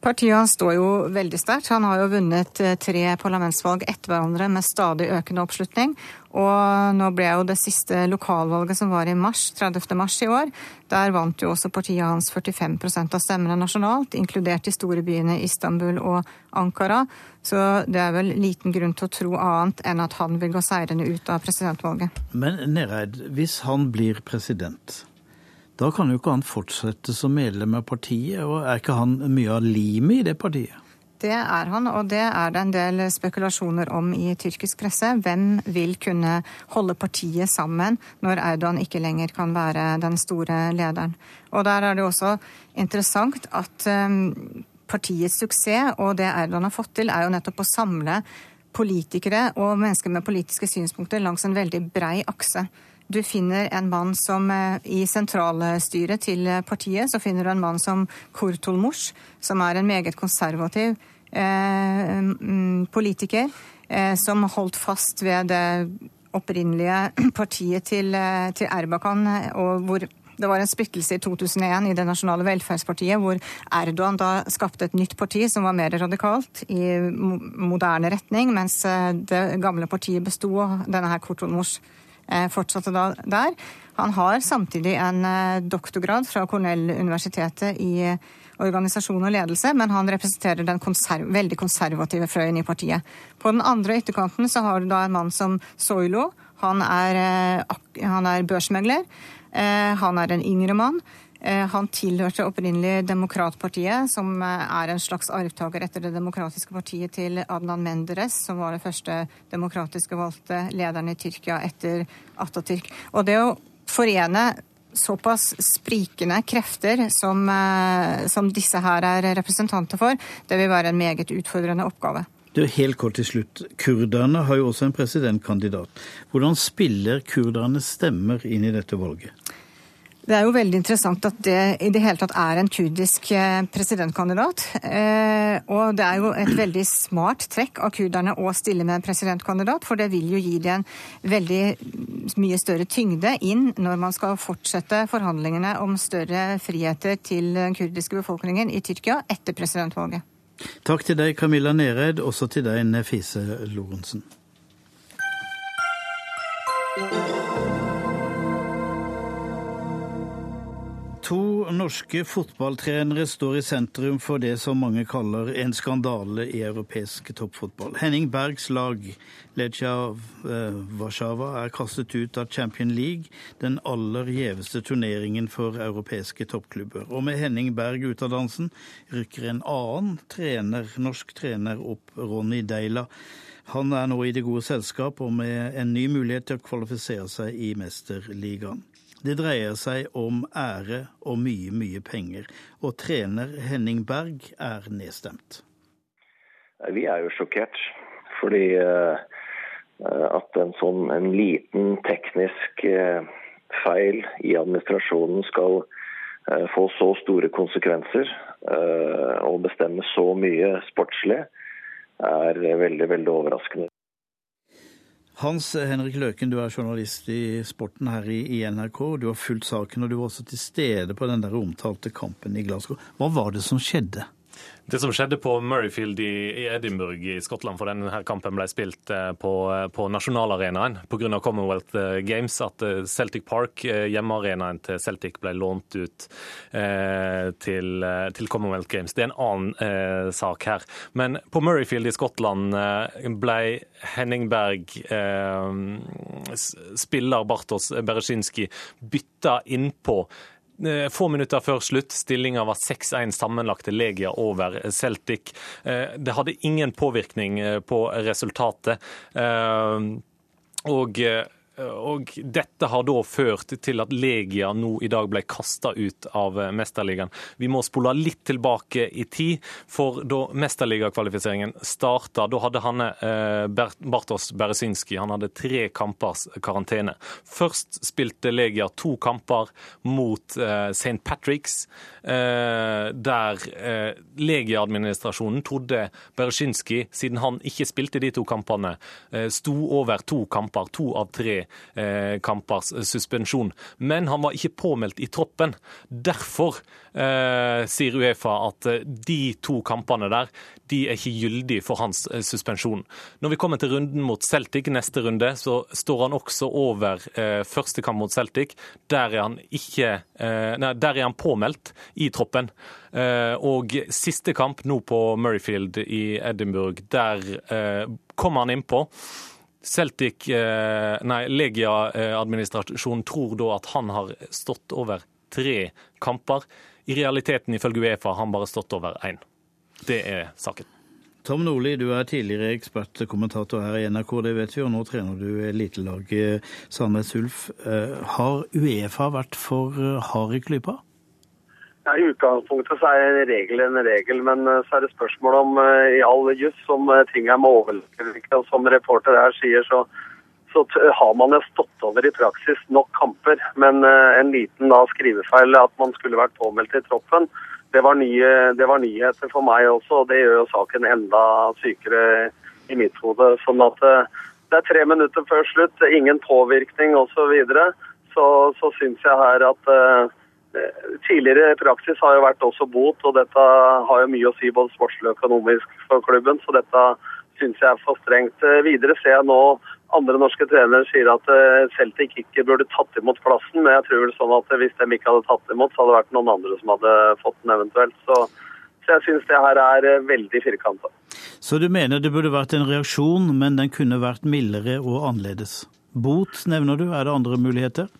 Partiet hans står jo veldig sterkt. Han har jo vunnet eh, tre parlamentsvalg etter hverandre med stadig økende oppslutning. Og nå ble jo det siste lokalvalget som var i mars, 30. mars i år. Der vant jo også partiet hans 45% av stemmene nasjonalt, inkludert de store byene Istanbul og Ankara. Så det er vel liten grunn til å tro annet enn at han vil gå seirende ut av presidentvalget. Men Nereid, hvis han blir president, da kan jo ikke han fortsette som medlem av partiet, og er ikke han mye av limet i det partiet? Det er han, og det er det en del spekulasjoner om i tyrkisk presse. Hvem vil kunne holde partiet sammen når Erdogan ikke lenger kan være den store lederen? Og der er det også interessant at um, partiets suksess og det Erdogan har fått til, er jo nettopp å samle politikere og mennesker med politiske synspunkter langs en veldig brei akse du finner en mann som eh, i sentralstyret til partiet, så finner du en mann som Kurtulmush, som er en meget konservativ politiker, eh, som holdt fast ved det opprinnelige partiet til, eh, til Erbakan, og hvor det var en splittelse i 2001 i Det nasjonale velferdspartiet, hvor Erdogan da skapte et nytt parti som var mer radikalt i moderne retning, mens eh, det gamle partiet besto av denne her Kurtulmush. Eh, fortsatte da der. Han har samtidig en eh, doktorgrad fra Cornell-universitetet i eh, organisasjon og ledelse, men han representerer den konserv veldig konservative fløyen i partiet. På den andre ytterkanten så har du da en mann som Soilo. Han er, han er børsmegler. Han er en yngre mann. Eh, han tilhørte opprinnelig Demokratpartiet, som eh, er en slags arvtaker etter det demokratiske partiet til Adnan Menderes, som var det første demokratiske valgte lederen i Tyrkia etter Atatürk. Og det å forene såpass sprikende krefter som, eh, som disse her er representanter for, det vil være en meget utfordrende oppgave. Det er Helt kort til slutt. Kurderne har jo også en presidentkandidat. Hvordan spiller kurdernes stemmer inn i dette valget? Det er jo veldig interessant at det i det hele tatt er en kurdisk eh, presidentkandidat. Eh, og det er jo et veldig smart trekk av kurderne å stille med en presidentkandidat, for det vil jo gi dem veldig mye større tyngde inn når man skal fortsette forhandlingene om større friheter til den kurdiske befolkningen i Tyrkia etter presidentvalget. Takk til deg, Camilla Nereid, også til deg, Nefise Lorentzen. To norske fotballtrenere står i sentrum for det som mange kaller en skandale i europeisk toppfotball. Henning Bergs lag, Lecia eh, Warszawa, er kastet ut av Champion League, den aller gjeveste turneringen for europeiske toppklubber. Og med Henning Berg ut av dansen rykker en annen trener, norsk trener opp, Ronny Deila. Han er nå i det gode selskap og med en ny mulighet til å kvalifisere seg i Mesterligaen. Det dreier seg om ære og mye, mye penger. Og trener Henning Berg er nedstemt. Vi er jo sjokkert. Fordi uh, at en sånn en liten teknisk uh, feil i administrasjonen skal uh, få så store konsekvenser og bestemme så mye sportslig, er veldig, veldig overraskende. Hans Henrik Løken, du er journalist i sporten her i NRK. Du har fulgt saken, og du var også til stede på den der omtalte kampen i Glasgow. Hva var det som skjedde? Det som skjedde på Murrayfield i Edinburgh i Skottland, for denne kampen ble spilt eh, på, på nasjonalarenaen pga. Commonwealth eh, Games, at eh, Celtic Park, hjemmearenaen til Celtic, ble lånt ut eh, til, til, Commonwealth Games. Det er en annen eh, sak her. Men på Murrayfield i Skottland ble Henning Berg, eh, spiller Bartos Bereszinski, bytta innpå Eh, få minutter før slutt. Stillinga var 6-1 sammenlagt til Legia over Celtic. Eh, det hadde ingen påvirkning eh, på resultatet. Og og Dette har da ført til at Legia nå i dag ble kasta ut av Mesterligaen. Vi må spole litt tilbake i tid, for da Mesterligakvalifiseringen starta, da hadde han eh, Bartos Beresynski han hadde tre kampers karantene. Først spilte Legia to kamper mot eh, St. Patrick's, eh, der Legia-administrasjonen trodde Beresynski, siden han ikke spilte de to kampene, sto over to kamper, to av tre eh, kampers suspensjon. Men han var ikke påmeldt i troppen. Derfor eh, sier Uefa at eh, de to kampene der de er ikke gyldige for hans eh, suspensjon. Når vi kommer til runden mot Celtic, neste runde, så står han også over eh, første kamp mot Celtic. Der er han, ikke, eh, nei, der er han påmeldt i troppen. Eh, og siste kamp nå på Murrayfield i Edinburgh, der kommer han innpå. Celtic, eh, nei, Legia-administrasjonen tror da at han har stått over tre kamper. I realiteten, ifølge Uefa, har han bare stått over én. Det er saken. Tom Nordli, du er tidligere ekspertkommentator her i NRK, det vet vi, og nå trener du elitelaget Sandnes Ulf. Eh, har Uefa vært for eh, hard i klypa? Ja, I utgangspunktet så er en regel en regel, men eh, så er det spørsmål om uh, i all juss om uh, ting er med overlevelse. Som reporter her sier, så, så har man jo stått over i praksis nok kamper. Men en liten da, skrivefeil at man skulle vært påmeldt i troppen, det var, nye, det var nyheter for meg også. Og det gjør jo saken enda sykere i mitt hode. Sånn at det er tre minutter før slutt, ingen påvirkning osv. Så, videre, så, så syns jeg her at Tidligere praksis har jo vært også bot, og dette har jo mye å si både sportslig og økonomisk for klubben. Så dette syns jeg er for strengt. Videre ser jeg nå andre norske trenere sier at eh, Celtic ikke burde tatt imot plassen, men jeg tror vel sånn at hvis de ikke hadde tatt imot, så hadde det vært noen andre som hadde fått den eventuelt. Så, så jeg syns det her er eh, veldig firkanta. Så du mener det burde vært en reaksjon, men den kunne vært mildere og annerledes? Bot nevner du, er det andre muligheter?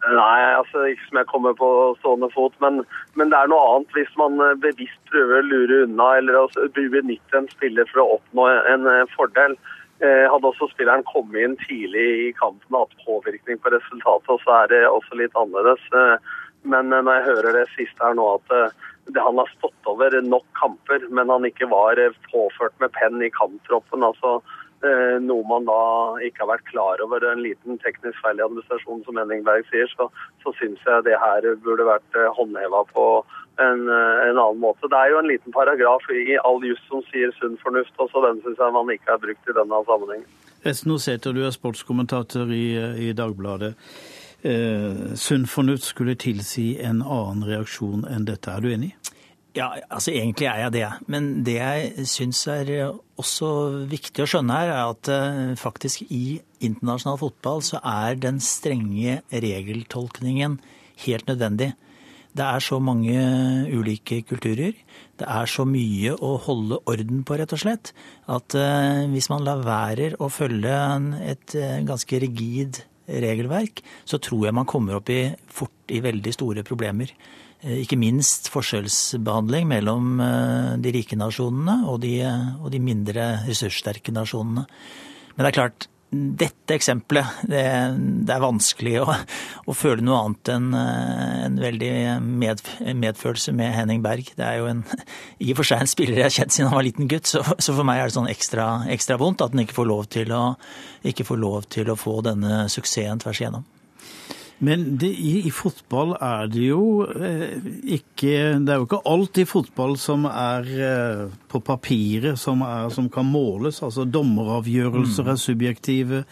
Nei, altså ikke som jeg kommer på stående fot, men, men, det er noe annet hvis man eh, bevisst prøver å lure unna eller å benytte en spiller for å oppnå en, en fordel. eh, hadde også spilleren kommet inn tidlig i kampen og hatt påvirkning på resultatet, så er det også litt annerledes. Eh, men eh, når jeg hører det siste her nå, at eh, det, han har stått over nok kamper, men han ikke var eh, påført med penn i kamptroppen, altså eh, noe man da ikke har vært klar over, en liten teknisk feil i administrasjonen, som Henning Berg sier, så, så syns jeg det her burde vært eh, håndheva på en, eh, en, annen måte. Det er jo en liten paragraf i all juss som sier sunn fornuft, og så den syns jeg man ikke har brukt i denne sammenhengen. Esno Sæther, du er sportskommentator i, i Dagbladet. Eh, sunn fornuft skulle tilsi en annen reaksjon enn dette. Er du enig? Ja, altså egentlig er jeg det. Men det jeg syns er også viktig å skjønne her, er at uh, faktisk i internasjonal fotball så er den strenge regeltolkningen helt nødvendig. Det er så mange ulike kulturer. Det er så mye å holde orden på, rett og slett, at uh, hvis man lar være å følge et ganske rigid regelverk, så tror jeg man kommer opp i fort i veldig store problemer. Ikke minst forskjellsbehandling mellom de rike nasjonene og de, og de mindre ressurssterke nasjonene. Men det er klart, dette eksempelet det, det er vanskelig å, å, føle noe annet enn en veldig med, medfølelse med Henning Berg. Det er jo en, i og for seg en spiller jeg har kjent siden han var liten gutt, så, så, for meg er det sånn ekstra, ekstra vondt at han ikke får lov til å, lov til å få denne suksessen tvers igjennom. Men det, i, i, fotball er det jo eh, ikke Det er jo ikke alt i fotball som er eh, på papiret som, er, som, kan måles. Altså Dommeravgjørelser mm. er subjektive.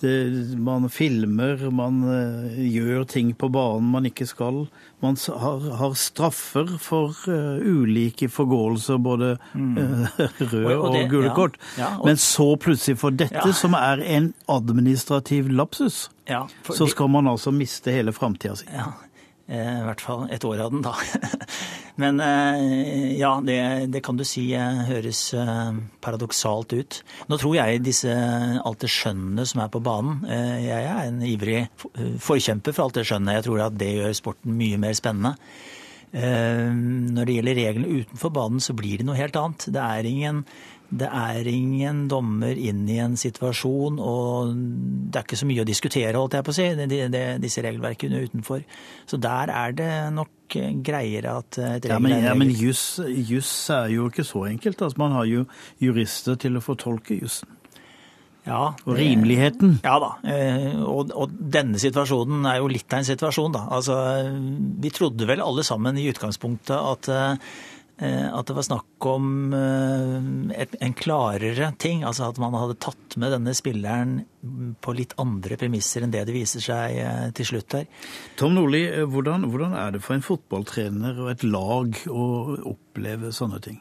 Det, man filmer, man eh, gjør ting på banen man ikke skal. Man har, har straffer for uh, ulike forgåelser, både mm. uh, røde og, og gule kort. Ja, ja, og... Men så plutselig for dette, ja. som er en administrativ lapsus, så skal man altså miste hele framtida si. Ja, eh, i hvert fall et år av den, da. Men ja, det, det, kan du si høres paradoksalt ut. Nå tror jeg disse alt det skjønne som er på banen Jeg er en ivrig forkjemper for alt det skjønne. Jeg tror at det gjør sporten mye mer spennende. Når det gjelder reglene utenfor banen, så blir det noe helt annet. Det er ingen det er ingen dommer inn i en situasjon, og det er ikke så mye å diskutere, holdt jeg på å si, det, det, disse regelverkene utenfor. Så der er det nok greiere at et regel ja, men, ja, men juss er jo ikke så enkelt. Altså, man har jo jurister til å fortolke jussen. Ja, og rimeligheten. Ja da. Eh, og, og, denne situasjonen er jo litt av en situasjon, da. Altså, vi trodde vel alle sammen i utgangspunktet at eh, Eh, at det var snakk om eh, en klarere ting. Altså at man hadde tatt med denne spilleren på litt andre premisser enn det det viser seg eh, til slutt her. Tom Nordli, hvordan, hvordan er det for en fotballtrener og et lag å oppleve sånne ting?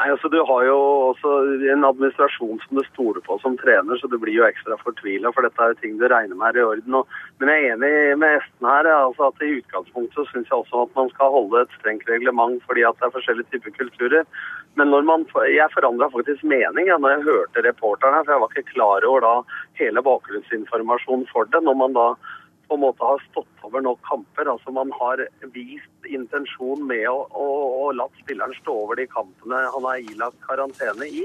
Nei, altså Du har jo også en administrasjon som du stoler på som trener, så du blir jo ekstra fortvila, for dette er jo ting du regner med er i orden. Og, men jeg er enig med Esten her. altså at I utgangspunktet så syns jeg også at man skal holde et strengt reglement, fordi at det er forskjellige typer kulturer. Men når man, jeg forandra faktisk mening ja, når jeg hørte reporteren her, for jeg var ikke klar over da hele bakgrunnsinformasjonen for det. når man da på en måte har stått over nok kamper. altså Man har vist intensjon med å, å, å latt spilleren stå over de kampene han har ilagt karantene i.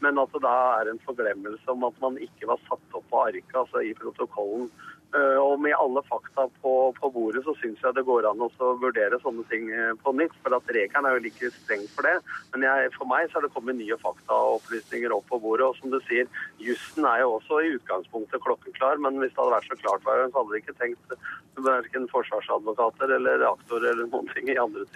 Men at det da er en forglemmelse om at man ikke var satt opp på arket, altså i protokollen. Eh, og med alle fakta på, på bordet, så syns jeg det går an å vurdere sånne ting eh, på nytt. For at regelen er jo like streng for det. Men jeg, for meg så har det kommet nye fakta og opplysninger opp på bordet. Og som du sier, jussen er jo også i utgangspunktet klokkeklar. Men hvis det hadde vært så klart, så hadde de ikke tenkt verken forsvarsadvokater eller aktorer eller noen ting i andre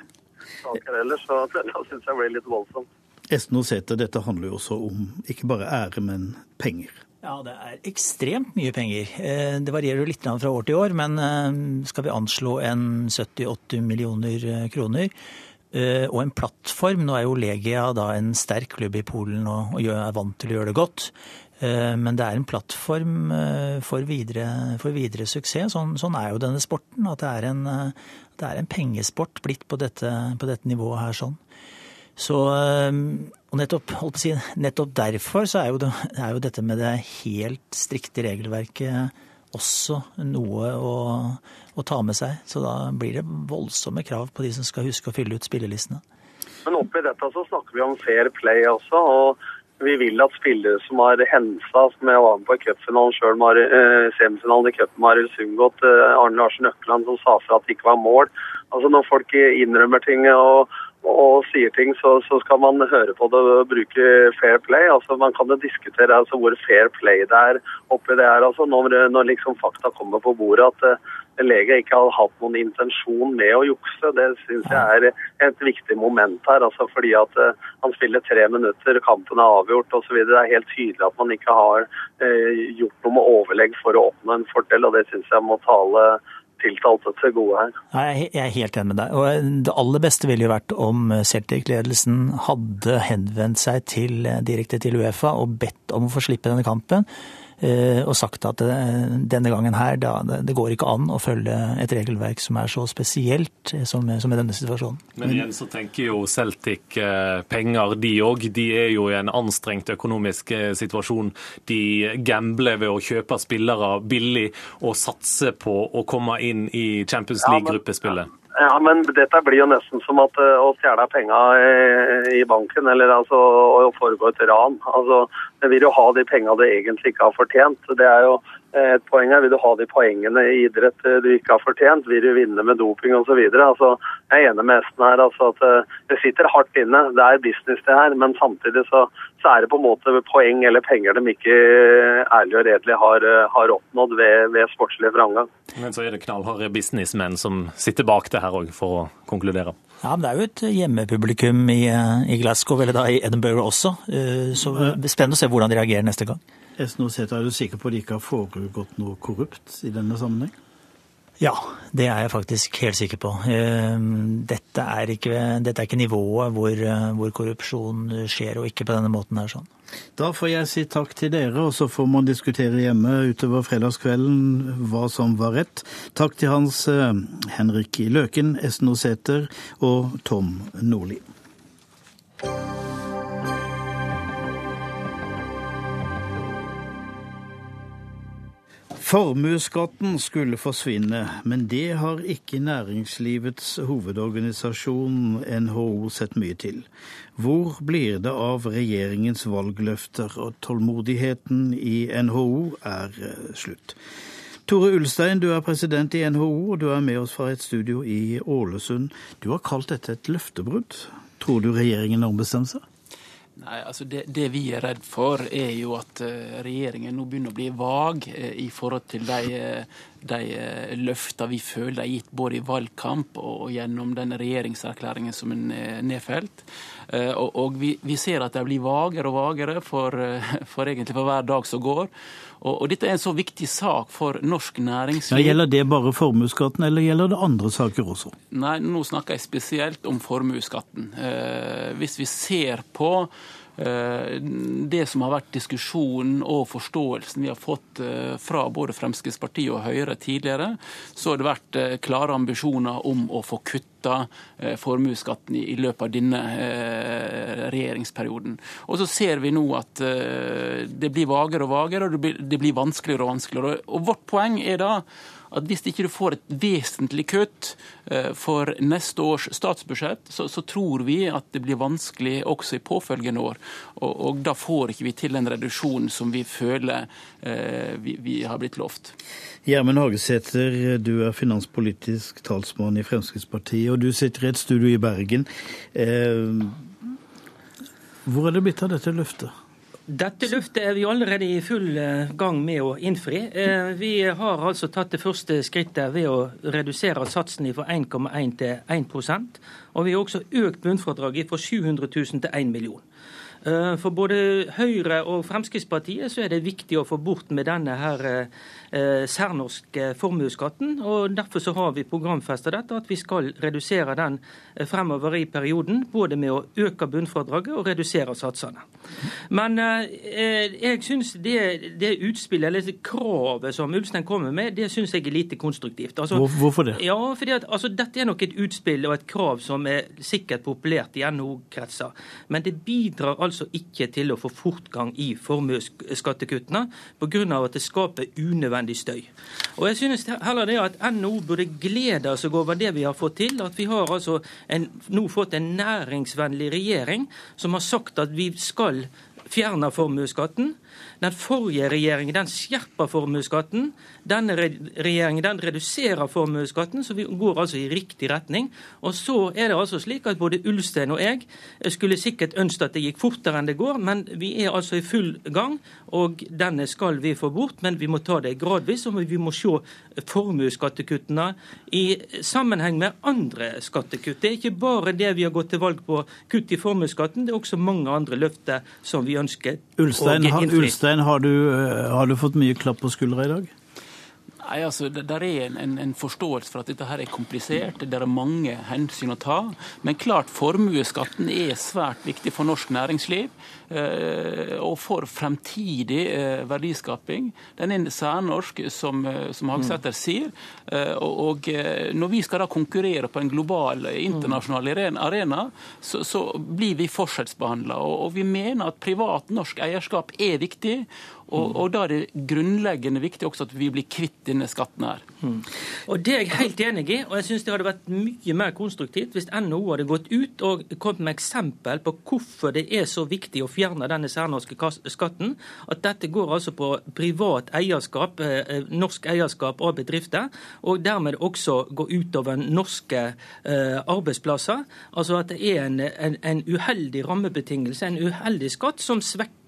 saker ellers. Så det syns jeg ble litt voldsomt. Esten Sæther, dette handler jo også om ikke bare ære, men penger. Ja, det er ekstremt mye penger. Eh, det varierer jo litt fra år til år, men eh, skal vi anslå en 70-80 millioner eh, kroner og en plattform Nå er jo Legia da en sterk klubb i Polen og er vant til å gjøre det godt. Men det er en plattform for videre, for videre suksess. Sånn, sånn, er jo denne sporten. At det er en, det er en pengesport blitt på dette, på dette nivået her sånn. Så, ehm, og nettopp, si, nettopp derfor så er jo, er jo, dette med det helt strikte regelverket også noe å, å, ta med seg. Så da blir det voldsomme krav på de som skal huske å fylle ut spillelistene. Men oppi dette så snakker vi om fair play også. og vi vil at spillere som har hensa, som jeg var med på i cupfinalen sjøl, eh, semifinalen i cupen med Arild Sundgodt, eh, Arne Larsen Økland, som sa fra at det ikke var mål. Altså Når folk innrømmer ting og, og sier ting, så, så, skal man høre på det og bruke fair play. Altså Man kan jo diskutere altså, hvor fair play det er oppi det her. Altså, når, når liksom fakta kommer på bordet at uh, lege ikke har hatt noen intensjon med å jukse, det syns jeg er et viktig moment her. altså Fordi at uh, han spiller tre minutter, kampen er avgjort osv. Det er helt tydelig at man ikke har uh, gjort noe med overlegg for å oppnå en fordel, og det syns jeg må tale tiltalte til gode her. Nei, Jeg er helt enig med deg. Og det aller beste ville jo vært om Celtic-ledelsen hadde henvendt seg til, direkte til Uefa og bedt om å få slippe denne kampen. Eh, og sagt at eh, denne gangen her, da, det går ikke an å følge et regelverk som er så spesielt eh, som, som i denne situasjonen. Men igjen så tenker jo Celtic penger, de òg. De er jo i en anstrengt økonomisk situasjon. De gambler ved å kjøpe spillere billig og satse på å komme inn i Champions League-gruppespillet. Ja, men dette blir jo nesten som at, å stjele penger i banken, eller altså å foregå et ran. Altså, jeg vil jo ha de pengene du egentlig ikke har fortjent. Det er jo et poeng her. Vil du ha de poengene i idrett du ikke har fortjent? Vil du vinne med doping osv.? Altså, jeg er enig med Esten her. Altså, at eh, det sitter hardt inne. Det er business, det her. Men samtidig så, så, er det på en måte poeng eller penger de ikke ærlig og redelig har, eh, har oppnådd ved, ved sportslig framgang. Men så er det knallharde businessmenn som sitter bak det her òg, for å konkludere. Ja, men Det er jo et hjemmepublikum i, eh, i Glasgow, eller da i Edinburgh også. Så spennende å se hvordan de reagerer neste gang. Esnosæter, er du sikker på at det ikke har foregått noe korrupt i denne sammenheng? Ja, det er jeg faktisk helt sikker på. Ehm, dette er ikke, dette er ikke nivået hvor, hvor, korrupsjon skjer, og ikke på denne måten her. sånn. Da får jeg si takk til dere, og så får man diskutere hjemme utover fredagskvelden hva som var rett. Takk til Hans eh, Henrik Løken, Esnosæter og Tom Nordli. Formuesskatten skulle forsvinne, men det har ikke næringslivets hovedorganisasjon NHO sett mye til. Hvor blir det av regjeringens valgløfter, og tålmodigheten i NHO er eh, slutt. Tore Ulstein, du er president i NHO, og du er med oss fra et studio i Ålesund. Du har kalt dette et løftebrudd. Tror du regjeringen ombestemmer seg? Nei, altså det, det, vi er redd for, er jo at uh, regjeringen nå begynner å bli vag uh, i forhold til de, uh, de løftene vi føler de er gitt både i valgkamp og gjennom den regjeringserklæringen som er nedfelt. Og, og vi, vi, ser at de blir vagere og vagere for, for, egentlig for hver dag som går. Og, og, dette er en så viktig sak for norsk næringsliv. Ja, gjelder det bare formuesskatten, eller gjelder det andre saker også? Nei, nå snakker jeg spesielt om formuesskatten. Eh, hvis vi ser på det som har vært diskusjonen og forståelsen vi har fått eh, fra både Fremskrittspartiet og Høyre tidligere, så har det vært eh, klare ambisjoner om å få kutta formuesskatten i løpet av denne regjeringsperioden. Og så ser vi nå at det blir vagere og vagere, og det blir vanskeligere og vanskeligere. Og vårt poeng er da at hvis ikke du får et vesentlig kutt eh, for neste års statsbudsjett, så, så, tror vi at det blir vanskelig også i påfølgende år. Og, og da får ikke vi til den reduksjonen som vi føler eh, vi, vi, har blitt lovt. Gjermund Hagesæter, du er finanspolitisk talsmann i Fremskrittspartiet, og du sitter i et studio i Bergen. Eh, hvor er det blitt av dette løftet? Dette løftet er vi allerede i full eh, gang med å innfri. Eh, vi har altså tatt det første skrittet ved å redusere satsen fra 1,1 til 1% Og vi har også økt bunnfradraget fra 700 000 til 1 million. Eh, for både Høyre og Fremskrittspartiet så er det viktig å få bort med denne her Eh, særnorske formuesskatten. og Derfor så har vi programfesta dette, at vi skal redusere den eh, fremover i perioden. Både med å øke bunnfradraget og redusere satsene. Men jeg syns det, det utspillet, eller det kravet som Ulstein kommer med, det syns jeg er lite konstruktivt. Altså, Hvorfor det? Ja, fordi at altså, Dette er nok et utspill og et krav som er sikkert populært i NHO-kretser. Men det bidrar altså ikke til å få fortgang i formuesskattekuttene, pga. at det skaper unødvendig støy. Og jeg synes heller det at NHO burde glede seg over det vi har fått til. At vi har altså en, nå fått en næringsvennlig regjering som har sagt at vi skal fjerne formuesskatten. Den forrige regjeringen den skjerpa formuesskatten. Denne regjeringen den reduserer formuesskatten, så vi går altså i riktig retning. Og så er det altså slik at både Ulstein og jeg skulle sikkert ønske at det gikk fortere enn det går, men vi er altså i full gang. Og denne skal vi få bort, men vi må ta det gradvis. Og vi må se formuesskattekuttene i sammenheng med andre skattekutt. Det er ikke bare det vi har gått til valg på, kutt i formuesskatten. Det er også mange andre løfter som vi ønsker Ulstein, å innfri. Ulstein, har du, eh, har du fått mye klapp på skuldra i dag? Nei, altså, Det der er en, en, forståelse for at dette her er komplisert. Det er mange hensyn å ta. Men klart formuesskatten er svært viktig for norsk næringsliv. Eh, og for fremtidig eh, verdiskaping. Den er særnorsk, som, eh, som Hagsæter sier. Og når vi skal da konkurrere på en global, internasjonal arena, så, så blir vi forskjellsbehandla. Og, og vi mener at privat norsk eierskap er viktig. Og, og, Da er det grunnleggende viktig også at vi blir kvitt denne skatten. her. Mm. Og Det er jeg helt enig i. og jeg synes Det hadde vært mye mer konstruktivt hvis NHO hadde gått ut og kommet med eksempel på hvorfor det er så viktig å fjerne denne særnorske skatten. At dette går altså på privat eierskap, eh, eh, norsk eierskap av bedrifter, og dermed også går utover norske eh, arbeidsplasser. Altså at det er en, en, en uheldig rammebetingelse, en uheldig skatt, som svekker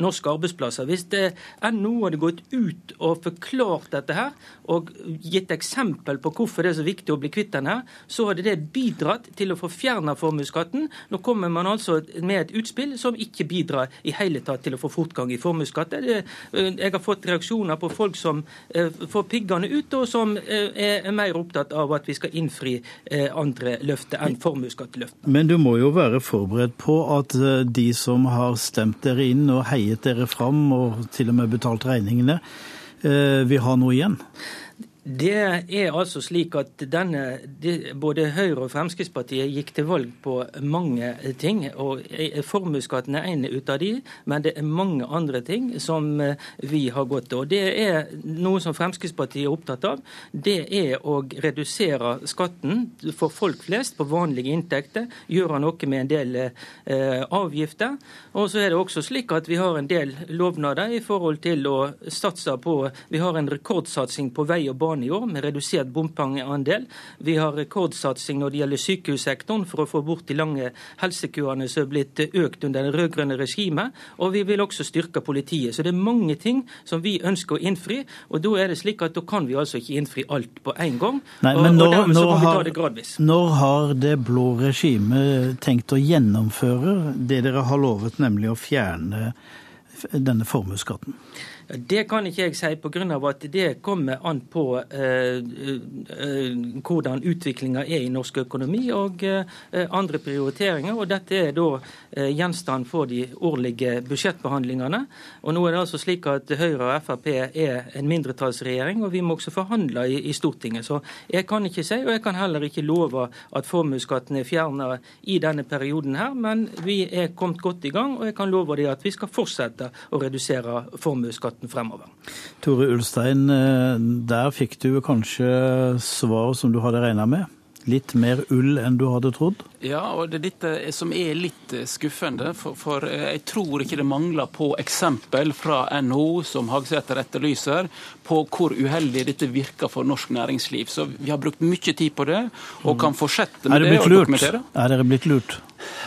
norske arbeidsplasser. Hvis det NHO hadde gått ut og forklart dette her, og gitt eksempel på hvorfor det er så viktig å bli kvitt den her, så hadde det bidratt til å få fjerna formuesskatten. Nå kommer man altså med et utspill som ikke bidrar i hele tatt til å få fortgang i formuesskatt. Eh, jeg har fått reaksjoner på folk som eh, får piggene ut, og som eh, er mer opptatt av at vi skal innfri andre løfter enn formuesskatteløftet. Men du må jo være forberedt på at de som har stemt dere inn og heiet dere fram, og til og med betalt regningene, Vi har noe igjen? Det er altså slik at denne, både Høyre og Fremskrittspartiet gikk til valg på mange ting. og Formuesskatten er en ut av de, men det er mange andre ting som eh, vi har gått til. Og Det er noe som Fremskrittspartiet er opptatt av. Det er å redusere skatten for folk flest på vanlige inntekter. Gjøre noe med en del eh, avgifter. Og så er det også slik at vi har en del lovnader i forhold til å satse på Vi har en rekordsatsing på vei og bane i år, med redusert bompengeandel. Vi har rekordsatsing når det gjelder sykehussektoren for å få bort de lange helsekøene som er blitt økt under det rød-grønne regimet. Og vi vil også styrke politiet. Så det er mange ting som vi ønsker å innfri. Og da er det slik at da kan vi altså ikke innfri alt på en gang. Nei, men når, og når, har, når har det blå regimet tenkt å gjennomføre det dere har lovet, nemlig å fjerne denne formuesskatten? Det kan ikke jeg si, pga. at det kommer an på eh, eh, hvordan utviklinga er i norsk økonomi og eh, andre prioriteringer. og Dette er da eh, gjenstand for de årlige budsjettbehandlingene. og nå er det altså slik at Høyre og Frp er en mindretallsregjering, og vi må også forhandle i, i Stortinget. Så jeg kan ikke si, og jeg kan heller ikke love at formuesskatten er fjerna i denne perioden her, men vi er kommet godt i gang, og jeg kan love deg at vi skal fortsette å redusere formuesskatten fremover. Tore Ulstein, eh, der fikk du kanskje svar som du hadde regna med? Litt mer ull enn du hadde trodd? Ja, og det er dette som er litt eh, skuffende. For, for eh, jeg tror ikke det mangler på eksempel fra NHO, som Hagsæter etterlyser, på hvor uheldig dette virker for norsk næringsliv. Så vi har brukt mye tid på det, og kan fortsette med det. det og dokumentere. Er dere blitt lurt?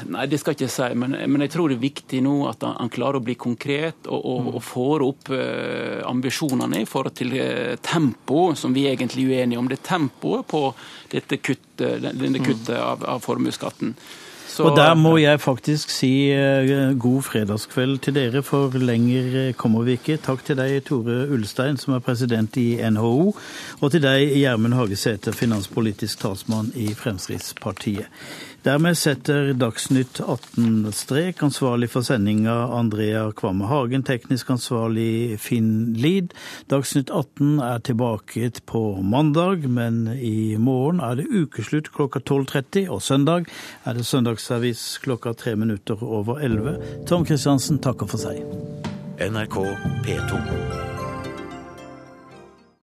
Nei, det skal jeg ikke si. Men, men, jeg tror det er viktig nå at han, han klarer å bli konkret og, og, og får opp uh, ambisjonene i forhold til uh, tempo, som vi er egentlig uenige om. Det er tempoet på dette kuttet, denne kuttet av, av formuesskatten. Så, og der må jeg faktisk si uh, god fredagskveld til dere, for lenger kommer vi ikke. Takk til deg, Tore Ulstein, som er president i NHO, og til deg, Gjermund Hagesæter, finanspolitisk talsmann i Fremskrittspartiet. Dermed setter Dagsnytt 18 strek. Ansvarlig for sendinga Andrea Kvamme Hagen, teknisk ansvarlig Finn Lid. Dagsnytt 18 er tilbake på mandag, men i morgen er det ukeslutt klokka 12.30, og søndag er det søndagsavis klokka tre minutter over elleve. Tom Kristiansen takker for seg. NRK P2.